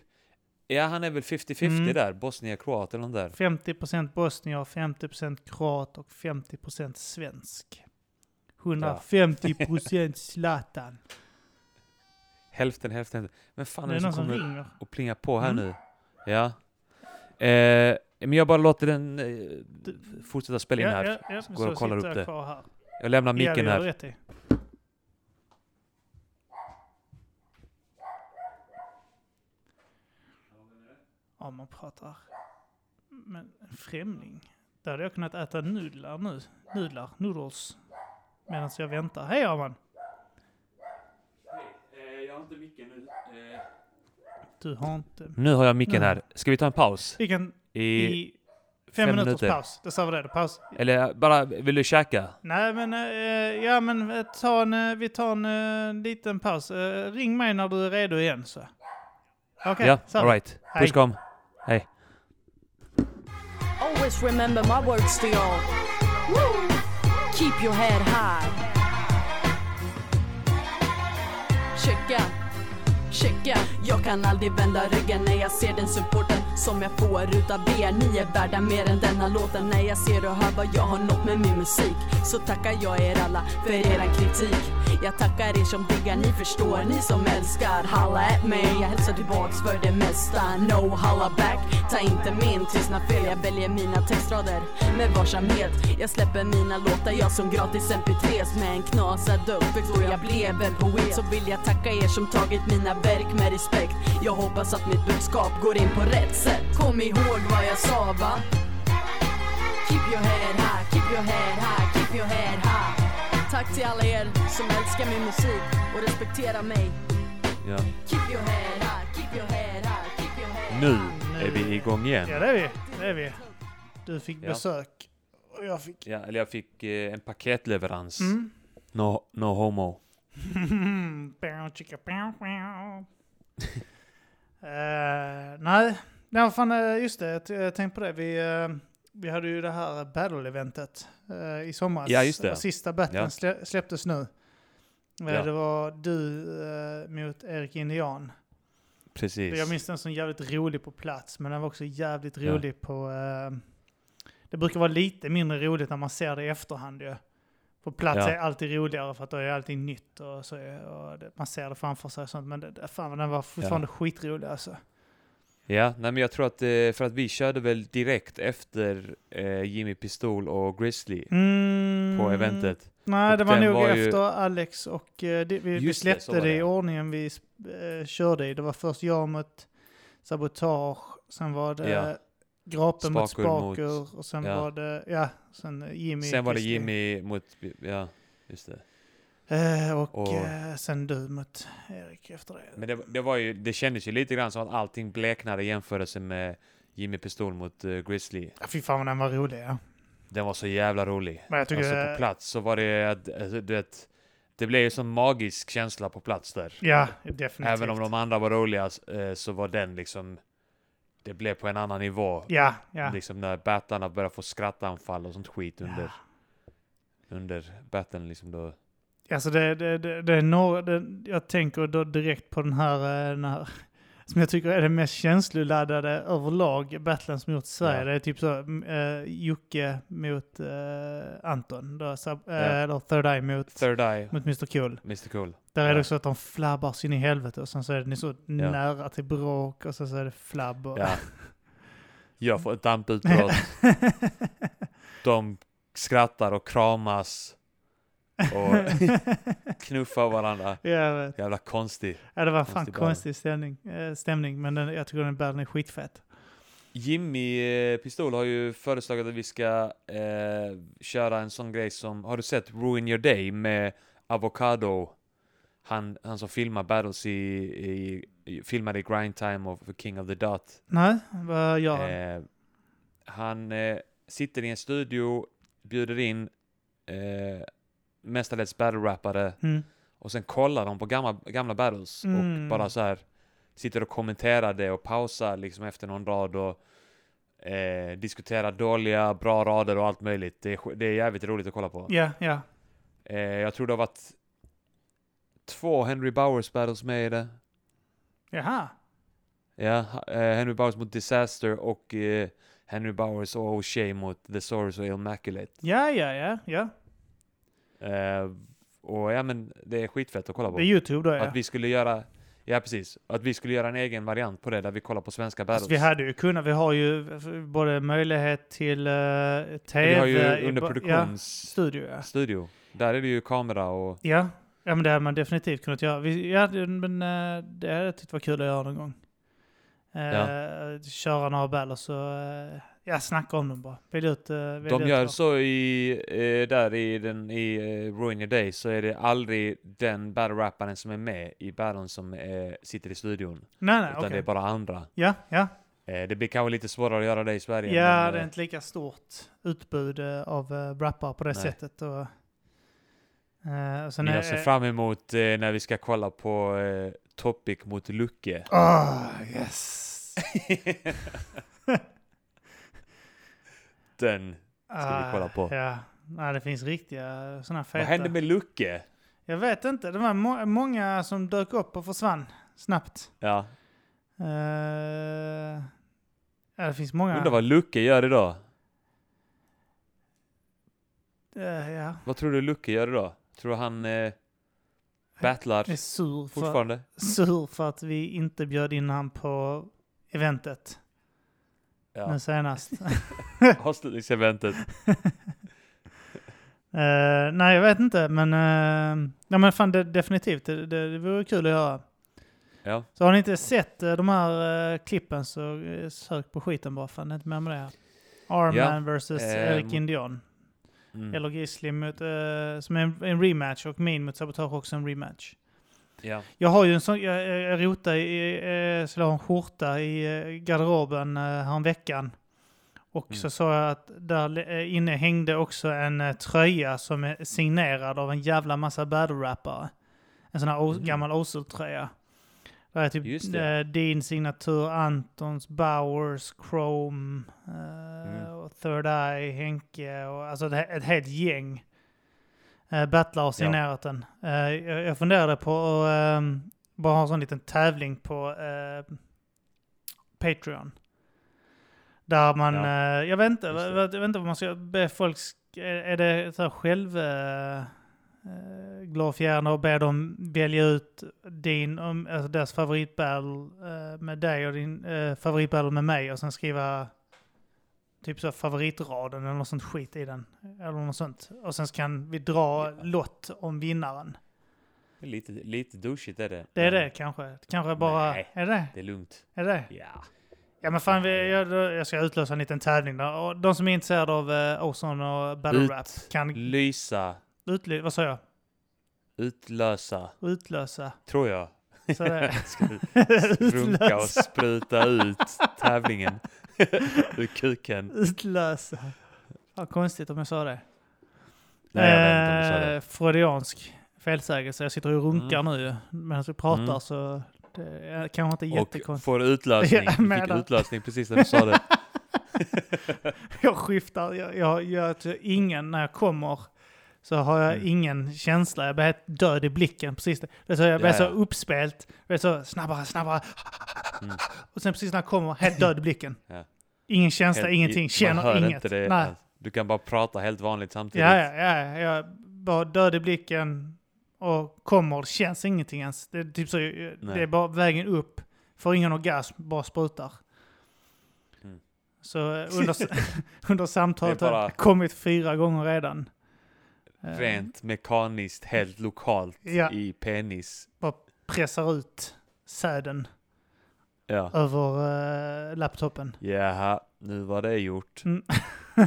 ja han är väl 50-50 Mm. där, Bosnien, kroat eller nåt där. 50% bosnier, 50% kroat och 50% svensk. 150% *laughs* Zlatan. Hälften, hälften. Men fan Det är det någon som kommer ringer. och plingar på här Mm. nu? Ja. Eh, men jag bara låter den eh, fortsätta spela in här. Ja, ja, ja. Så går jag och kollar upp det. här. Jag lämnar Ja, micken här. Ja, man pratar. Men en främling. Där hade jag kunnat äta nudlar nu. Nudlar, noodles. Medan jag väntar. Hej Arman! Eh, jag har inte micken nu. Du har inte... Nu har jag micken här. Ska vi ta en paus? Vi kan I i Fem, Fem minuters minuter. paus. Det sa vi det. Paus. Eller bara, vill du käka? Nej, men eh, ja, men eh, ta en, eh, vi tar en eh, liten paus. Eh, ring mig när du är redo igen så. Okej, ja, så. alright. Hej. Puss kom. Hej. Always remember my words to y'all. Keep your head high. Checka, checka. Jag kan aldrig vända ryggen när jag ser den supporten som jag får utav er. Ni är värda mer än denna låten. När jag ser och hör vad jag har nått med min musik så tackar jag er alla för eran kritik. Jag tackar er som diggar, ni förstår, ni som älskar. Halla at mig, jag hälsar tillbaks för det mesta. No halla back, ta inte min tystnad fel. Jag väljer mina textrader med varsamhet. Jag släpper mina låtar, jag som gratis mp3s med en knasad uppväxt och jag blev en poet. Så vill jag tacka er som tagit mina verk med respekt. Jag hoppas att mitt budskap går in på rätt sätt. Kom ihåg vad jag sa va? Keep your head high, keep your head high, keep your head. Tack till alla er som älskar min musik och respekterar mig. Ja. Keep your head high, keep your head high, keep your head Nu high. är vi igång igen. Ja, det är vi. Det är vi. Du fick Ja. besök och jag fick... Ja, eller jag fick eh, en paketleverans. Mm. No, no homo. *laughs* *laughs* Eh, nej, nej fan, eh, just det. Jag tänkte på det. Vi, eh, vi hade ju det här battle-eventet eh, i somras. Ja, just det. Sista battlen Ja. slä, släpptes nu. Eh, Ja. Det var du eh, mot Erik Indian. Precis. Jag minns den som jävligt rolig på plats, men den var också jävligt Ja. rolig på... Eh, det brukar vara lite mindre roligt när man ser det i efterhand ju. På plats Ja. är alltid roligare för att då är allting nytt och, så, och det, man ser det framför sig och sånt. Men det, fan, den var fortfarande skitrolig alltså. Ja, nej men jag tror att, eh, för att vi körde väl direkt efter eh, Jimmy Pistol och Grizzly Mm, på eventet. Nej, Och det var nog var ju- efter Alex och eh, det, vi, vi släppte det, det, i ordningen vi eh, körde i. Det var först jag mot Sabotage, sen var det Ja. Grapen mot Spaker mot- och sen ja. var det, ja, sen Jimmy. Sen var det. Jimmy mot, ja, just det. Eh, och Och- eh, sen du mot Erik efter det. Men det, det var ju, det kändes ju lite grann som att allting bleknade i jämförelse med Jimmy Pistol mot eh, Grizzly. Ja, fy fan vad den var rolig ja. Den var så jävla rolig. Men jag tycker Alltså det- på plats så var det, alltså, du vet, det blev ju sån magisk känsla på plats där. Ja, definitivt. Även om de andra var roliga så var den liksom, det blev på en annan nivå. Ja, ja. Liksom när battlarna började få skrattanfall och sånt skit under, ja. under battlen liksom då. Alltså det, det, det, det är några, det, jag tänker då direkt på den här, eh, den här, som jag tycker är den mest känsloladdade överlag, battlen som gjorts i Sverige. Ja. Det är typ så, uh, Jocke mot uh, Anton, då, sub, Ja. eller Third Eye mot, Third Eye, mot Mr Cool. Mr Cool. Där är det också att de flabbar sin i helvete och sen så är det så nära till bråk och sen så är det flabb. Och Ja. Jag får ett damputbrott. *laughs* De skrattar och kramas och *laughs* knuffar varandra. Ja, jag vet. Jävla konstig. ja, det var fan Konstig konstig stämning, eh, stämning men den, jag tycker den är skitfett. Jimmy eh, Pistol har ju föreslagit att vi ska eh, köra en sån grej som, har du sett Ruin Your Day med Avocado? Han, han som filmar battles i, i, i filmade i Grind Time och King of the Dot. Nej, vad gör han? Eh, han eh, sitter i en studio, bjuder in eh, mestadels battle-rappare Mm. och sen kollar de på gamla, gamla battles Mm. och bara så här sitter och kommenterar det och pausar liksom efter någon rad och eh, diskuterar dåliga, bra rader och allt möjligt. Det är, det är jävligt roligt att kolla på. Ja, ja. Eh, jag tror det har varit två Henry Bowers battles med i det. Jaha. Ja, eh, Henry Bowers mot Disaster och eh, Henry Bowers och O'Shea mot The Source och Immaculate. Ja, ja, ja, ja. Eh, och ja men det är skitfett att kolla på. Det är YouTube då ja. Att vi skulle göra, ja precis, att vi skulle göra en egen variant på det där vi kollar på svenska battles. Alltså, vi hade ju kunnat, vi har ju både möjlighet till uh, tv vi har ju under ba- Ja, studio ja. studio. Där är det ju kamera och Ja. ja, men det hade man definitivt kunnat göra. Vi, ja, men uh, det hade jag tyckt var kul att göra någon gång. Uh, Köra några battles och ja, snacka om dem bara. Välja ut, uh, välja de ut gör vad- så i, eh, där i, den, i eh, Ruin Your Day så är det aldrig den battle-rapparen som är med i battlen som eh, sitter i studion. Nej, nej, utan okej. det är bara andra. Ja, ja. Eh, det blir kanske lite svårare att göra det i Sverige. Ja, men, det är eh, inte lika stort utbud eh, av rappare på det Nej. sättet. Och, eh, och sen är, jag ser fram emot eh, när vi ska kolla på eh, Topic mot Lucke. Ah, yes! *laughs* *laughs* Den. Ska vi kolla på. Ah, Ja, Nej, det finns riktiga sådana feta. Vad hände med Lucke? Jag vet inte, det var må många som dök upp och försvann snabbt. Ja. Eh, ja, det finns många. Undrar vad Lucke gör idag? Eh, ja. Vad tror du Lucke gör idag? Tror han eh, battlar är sur för, fortfarande? sur för att vi inte bjöd in han på eventet Ja. nu senast. *laughs* Avslutningseventet. *laughs* Eh, nej, jag vet inte, men, uh, ja, men fan, det, definitivt. Det, det, det vore kul att göra. Ja. Så har ni inte sett uh, de här uh, klippen så uh, sök på skiten bara. Fan, det är inte med med det här. Arman versus ehm, Eric Indion. Mm. Eller Gisli mot, uh, som är en, en rematch och min mot Sabotage också en rematch. Ja. Jag har ju en sån, jag, jag jag rotade i, uh, så la en skjorta i uh, garderoben uh, häromveckan. Och Mm. så såg jag att där eh, inne hängde också en eh, tröja som är signerad av en jävla massa battle-rappare. En sån här Mm. gammal Osul-tröja. Där är typ det. eh, din signatur, Antons, Bowers, Chrome, eh, Mm. och Third Eye, Henke och alltså ett, ett helt gäng eh, battlare har signerat den. Eh, jag, jag funderade på att eh, bara ha en sån liten tävling på eh, Patreon. Där man, Ja. eh, jag, vet inte, vad- jag vet inte vad man ska be folk, är, det så här själv glorifierande och be dem välja ut din, alltså deras favoritbattle med dig och din favoritbattle med mig och sen skriva typ så favoritraden eller något sånt skit i den. Eller något sånt. Och sen kan vi dra lott om vinnaren. Lite, lite douchigt är det. Det är det kanske. Kanske bara... Nej. Är det? Det är lugnt. Är det? Ja. Ja men fan, vi, jag, jag ska utlösa en liten tävling där. Och de som är intresserade av uh, Ozone och battle rap kan Lysa. utly- vad sa jag? Utlösa. Utlösa. Tror jag. Så det, *laughs* Ska *laughs* runka och utlösa. spruta ut tävlingen *laughs* ur kuken. Utlösa. Vad konstigt om jag sa det. Nej, jag vet inte om du sa det. Eh, Freudiansk felsägelse. Jag sitter och runkar nu ju. Medan vi pratar Mm. så det är kanske inte Och jättekonstigt. får utlösning. *laughs* Du fick utlösning precis när du sa det. *laughs* jag skiftar. Jag, jag, jag, jag, ingen, när jag kommer så har jag Mm. ingen känsla. Jag blir helt död i blicken. Precis det. så, jag blir Ja, så ja. uppspelt. Jag blir så snabbare, snabbare. Mm. *laughs* Och sen precis när jag kommer, helt död i blicken. Ja. Ingen känsla, Helt- ingenting. Känner inget. Nej. Alltså, Du kan bara prata helt vanligt samtidigt. Ja, ja, ja, ja. Jag bara död i blicken och kommer, det känns ingenting ens. Det är typ så, det är bara vägen upp. Får ingen orgasm, bara sprutar. Mm. Så eh, under, *laughs* under samtalet bara- har jag kommit fyra gånger redan. Eh, Rent mekaniskt, helt lokalt Ja. i penis. Pressar ut säden Ja. över uh, laptopen. Jaha, nu var det gjort. Mm. *laughs*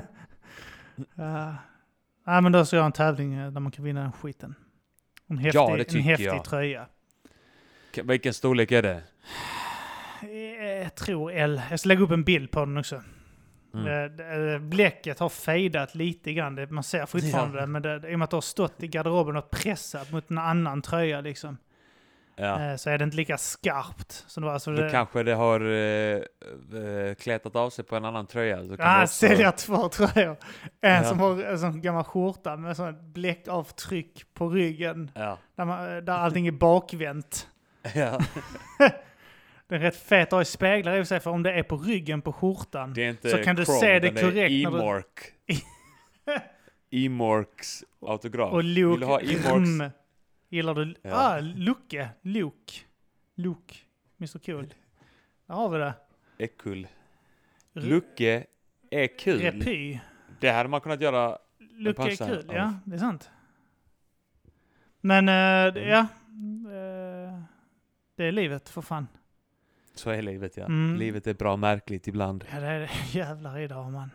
Ja. Nej, men då ska jag ha en tävling eh, där man kan vinna den skiten. En häftig, Ja, det en häftig jag. tröja. Vilken storlek är det? Jag tror L. Jag ska lägga upp en bild på den också. Mm. Eh, eh, Bläcket har fejdat lite grann. Det- Man ser fortfarande Ja. det, men det, i och med att det har stått i garderoben och pressat mot en annan tröja liksom, Ja. eh, så är det inte lika skarpt. Så det var alltså Då det, kanske det har eh, kletat av sig på en annan tröja. Så kan Ah, också- sälja två tröjor. En Ja. som har en sån gammal skjorta med sån bläckavtryck på ryggen. Ja. Där, man, där allting är bakvänt. ja. *laughs* *laughs* Det är rätt fet att ha i speglar i sig, för om det är på ryggen på skjortan. Det är Så kan du Chrome, se det korrekt är när du- E-Mork. *laughs* E-Morks autograf. Och Vill du ha Luke? Rum. Gillar du? Ja. Ah, Luke. Luke. Luke. Mr Cool. Där har vi det. Är kul. R- Lucke är kul. Repy. Det hade man kunnat göra. Luke är kul, av. ja. Det är sant. Men, eh, Mm. ja. Eh, det är livet, för fan. Så är livet ja. Mm. Livet är bra märkligt ibland. Ja, det är det. *laughs* Jävlar idag, man.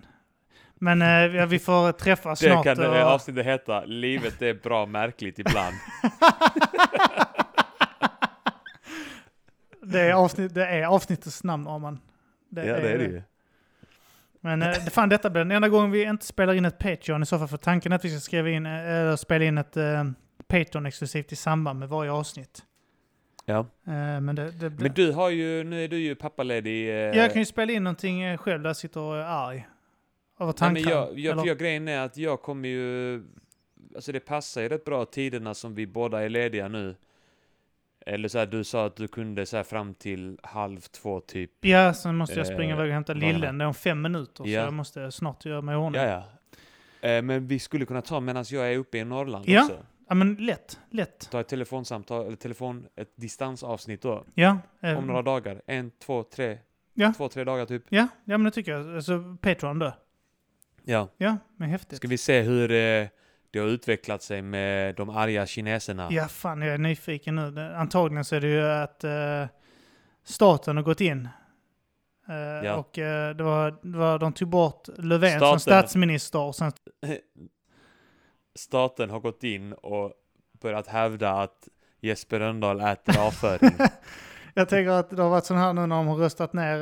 Men eh, vi får träffas Det snart. kan det och- avsnittet heta. Livet är bra märkligt ibland. *laughs* det, är avsnitt, det är avsnittets namn, Arman. Det ja, det är det ju. Men eh, det fan detta blir den enda gången vi inte spelar in ett Patreon i så fall. För tanken är att vi ska skriva in, eh, eller spela in ett eh, Patreon exklusivt i samband med varje avsnitt. Ja. Eh, men det, det. Men du har ju, nu är du ju pappaledig. Eh, Jag kan ju spela in någonting eh, själv där jag sitter och är arg. Över nej, men jag, jag, jag, grejen är att jag kommer ju... Alltså det passar ju rätt bra tiderna som vi båda är lediga nu. Eller så här, du sa att du kunde så här fram till halv två typ. Ja, sen måste jag springa iväg och hämta lillen. Det är om fem minuter, så Ja. jag måste snart göra mig i ordning. Ja, Ja. Eh, men vi skulle kunna ta medan jag är uppe i Norrland Ja. också. Men lätt, lätt. Ta ett telefonsamtal, eller telefon, ett distansavsnitt då. Ja, eh, Om några dagar. En, två, tre. Ja. Två, tre dagar typ. ja, ja, men det tycker jag. Alltså, Patreon då. Ja. Ja, men häftigt. Ska vi se hur eh, det har utvecklat sig med de arga kineserna. Ja, fan jag är nyfiken nu. Det- Antagligen så är det ju att eh, staten har gått in. Eh, Ja. Och eh, det, var, det var, de tog bort Löfven som Staten. statsminister. Och sen, Staten har gått in och börjat hävda att Jesper Rönndahl äter *laughs* avföring. jag tänker att det har varit så här nu när de har röstat ner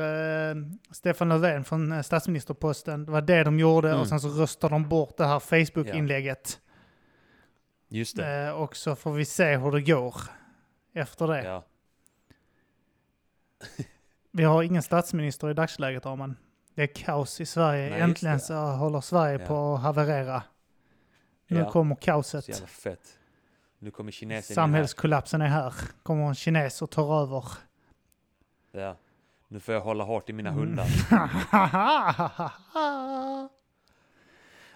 eh, Stefan Löfven från eh, statsministerposten. Det var det de gjorde Mm. och sen så röstade de bort det här Facebook-inlägget. Just det. Eh, och så får vi se hur det går efter det. Ja. Vi har ingen statsminister i dagsläget, Arman. Det är kaos i Sverige. Nej, Äntligen så håller Sverige Ja. på att haverera. Nu Ja. kommer Så kaoset. jävla fett. Nu kommer kinesen in Samhällskollapsen är här. Kommer en kines och tar över. Ja. Nu får jag hålla hårt i mina Mm. hundar. *laughs*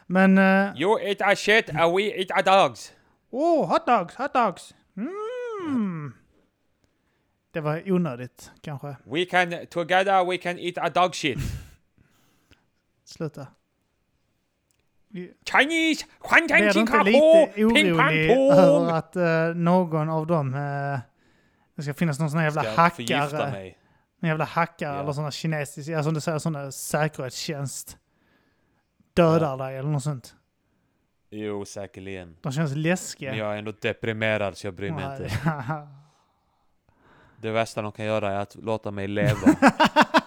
Men... eh, You eat a shit and we eat a dogs. Oh, hot dogs, hot dogs! Mm. Det var onödigt, kanske. We can, together we can eat a dog shit. Sluta. Chinese! Huan Blir du inte lite orolig Pong! över att eh, någon av dem... eh, det ska finnas någon sån här jävla Ska hackare. mig. En jävla hackare Ja. eller sån här kinesisk, ja som du säger, där säkerhetstjänst. Dödar dig eller något sånt. Jo, säkerligen. De känns läskiga. Men jag är ändå deprimerad så jag bryr mig Nej. inte. *laughs* Det värsta de kan göra är att låta mig leva. *laughs*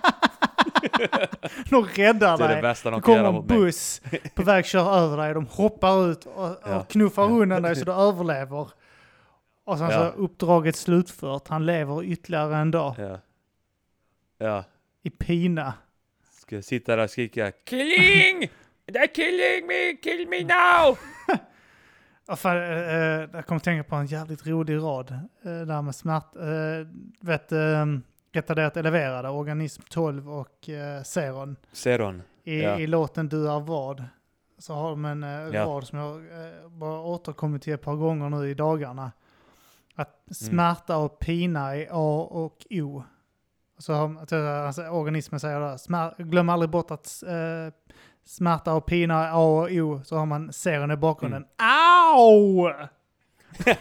*laughs* de räddar Det det dig. Det de kommer en mig. buss på väg att köra över dig. De hoppar ut och, Ja. och knuffar undan dig så du överlever. Och sen Ja. så uppdraget slutfört. Han lever ytterligare en dag Ja. Ja. i pina. Ska jag sitta där och skrika Killing! *laughs* They're killing me! Kill me now! *laughs* Och fan, eh, jag kommer tänka på en jävligt rolig rad. Eh, där med smärt... Eh, vet, eh, retarderat eleverade, organism 12 och eh, Seron. Seron. I, Ja. I låten Du är vad. Så har de en eh, Ja. rad som jag eh, bara återkommit till ett par gånger nu i dagarna. Att Mm. smärta och pina är A och O. Så har, alltså, organismen säger det. Smär, glöm aldrig bort att eh, smärta och pina är A och O. Så har man seron i bakgrunden. Mm. Au! *laughs*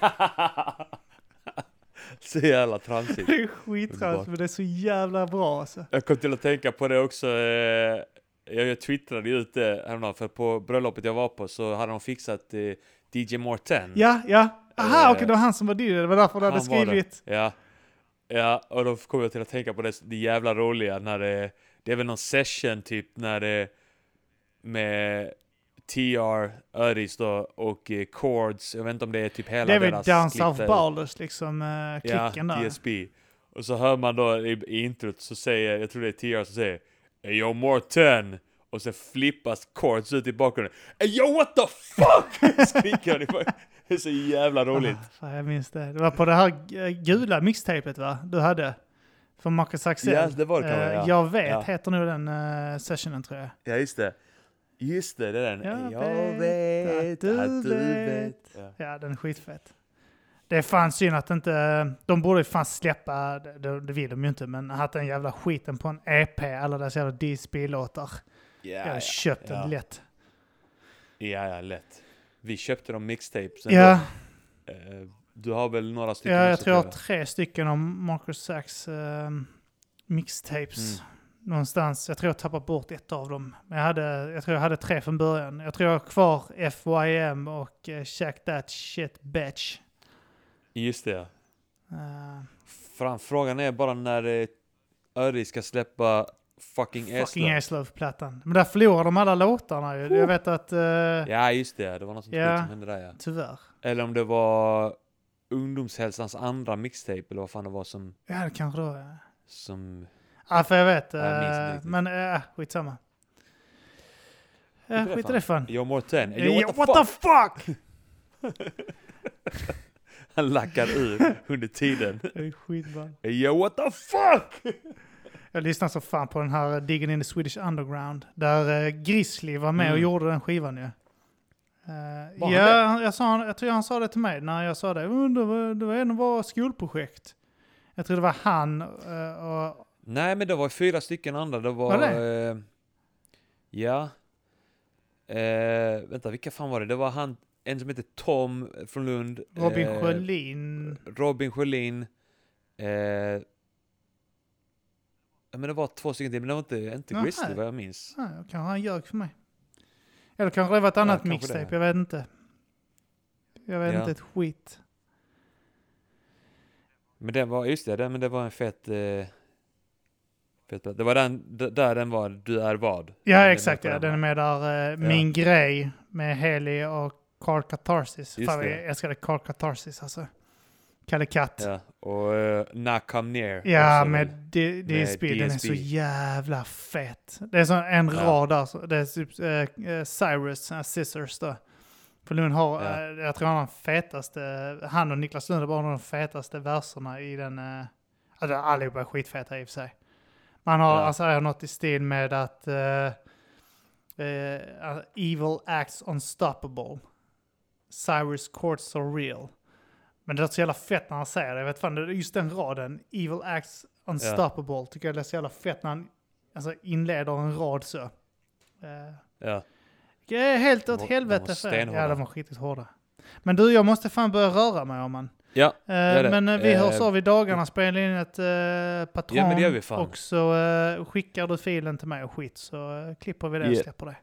*laughs* Så jävla tramsigt. Det är skittrams, men det är så jävla bra alltså. Jag kom till att tänka på det också. Eh, jag, jag twittrade ut det häromdagen för på bröllopet jag var på så hade de fixat eh, DJ Morten. Ja, ja. Aha, Eh, okej, det var han som var DJ. Det var därför du hade skrivit. Ja. Ja, och då kom jag till att tänka på det, det jävla roliga när det, det är väl någon session typ när det med TR, Öris då och eh, Chords, jag vet inte om det är typ hela Det är väl deras Dance of. Ballers, liksom, Ja, klicken där. DSB. Och så hör man då i, i introt så säger, jag tror det är TR som säger "Hey, Yo Morten! Och sen flippas Chords ut i bakgrunden. Yo what the fuck! *laughs* Skriker han i. Det är så jävla roligt. Ah, fan, jag minns det. Det var på det här eh, gula mixtapet va? Du hade? Från Marcus Axel. Ja, det var det kanske, Eh, ja. Jag vet, Ja. heter nog den uh, sessionen tror jag. Ja just det. Just det, det är den. Jag vet att du vet. Ja. Ja, den är skitfett. Det är fan synd att inte... De borde fan släppa, det, det vill de ju inte, men att den jävla skiten på en EP, alla deras jävla DSP-låtar. Ja, jag ja, hade köpt ja. den lätt. Ja, ja, lätt. Vi köpte dem mixtapes. Ja, Eh, Du har väl några stycken ja jag tror jag har tre stycken av Marcus Sachs eh, mixtapes. Mm. Någonstans. Jag tror jag tappat bort ett av dem. Men jag, hade, jag tror jag hade tre från början. Jag tror jag har kvar FYM och uh, Shack That Shit Bitch. Just det. ja. Eh, Fram, frågan är bara när eh, Öri ska släppa fucking Fucking Eslöv. Eslöv-plattan. Men där förlorade de alla låtarna ju. Jag vet att... eh, Ja, just det. Det var något Ja. som hände där ja. Tyvärr. Eller om det var Ungdomshälsans andra mixtape eller vad fan det var som... Ja, det kanske då är. som Ja, för jag vet. Jag eh, men äh, skitsamma. Ja, Skit i det fan. Yo more ten. Eh, Yo, what, the what fuck? the fuck? *laughs* Han lackar ur under tiden. Är skitbra. Yo what the fuck? Jag lyssnade så fan på den här Digging in the Swedish Underground. Där uh, Grizzly var med och Mm. gjorde den skivan ju. Uh, ja, han, jag, sa, jag tror han sa det till mig när jag sa det. "Mm, Det var, det var en av våra skolprojekt. Jag tror det var han eh, och... Nej men det var fyra stycken andra. Det var... Var Eh, ja. Eh, vänta, vilka fan var det? Det var han, en som heter Tom från Lund. Robin eh, Sjölin. Robin Sjölin. Eh, ja, men det var två stycken till, men det var inte, inte. Grizzly vad jag minns. Ja, kanske han ljög för mig. Eller kanske det var ett annat kanske mixtape, det. jag vet inte. Jag vet Ja. inte ett skit. Men det var, just det, det, men det var en fet... Eh, fet det var den, där den var, Du är vad. Den Ja, är exakt. Ja, den är med där. eh, Ja. Min grej med Heli och Carl Catharsis. Just Fan, det. jag älskade Carl Catharsis alltså. Kalle Katt. Ja, Ja, och uh, Now Come Near. också med. D- Med DSB. Den är så jävla fet. Det är så en Ja. rad där. Det är typ eh, eh, Cyrus, uh, Scissors då. För Lund har, Ja. eh, jag tror han har de fetaste, han och Niklas Lund är bara de fetaste verserna i den. Uh, alltså allihopa är skitfeta i och för sig. Man har, Ja. alltså, något i stil med att eh, eh, Evil acts unstoppable. Cyrus courts are real. Men det är så jävla fett när han säger det. Jag vet fan, just den raden. Evil acts unstoppable. Tycker jag det är så jävla fett när han alltså, inleder en rad så. Eh, Ja. helt åt var- de helvete. var stenhårda. Ja, de var riktigt hårda. Men du, jag måste fan börja röra mig om man. Ja, Eh, Gör det. men eh, vi Eh, hörs av i dagarna, spelar in ett eh, patron. Ja, men det gör vi fan. Och så eh, skickar du filen till mig och skit så eh, klipper vi det och Yeah. släpper det.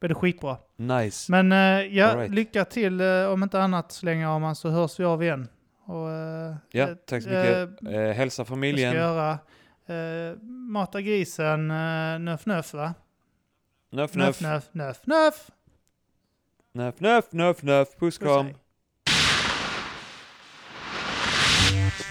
Blir det skitbra. nice. Men eh, ja, All right. lycka till eh, om inte annat så länge Arman så hörs vi av igen. Och, eh, Ja, eh, tack så eh, mycket. Eh, hälsa Jag ska familjen. göra eh, mata grisen uh, nöff nöff va? Nöff, Nöff nöff. nöff nöff nöff. Nöff, nöff, nöff, nöff. Puss, Puss, kram. hej.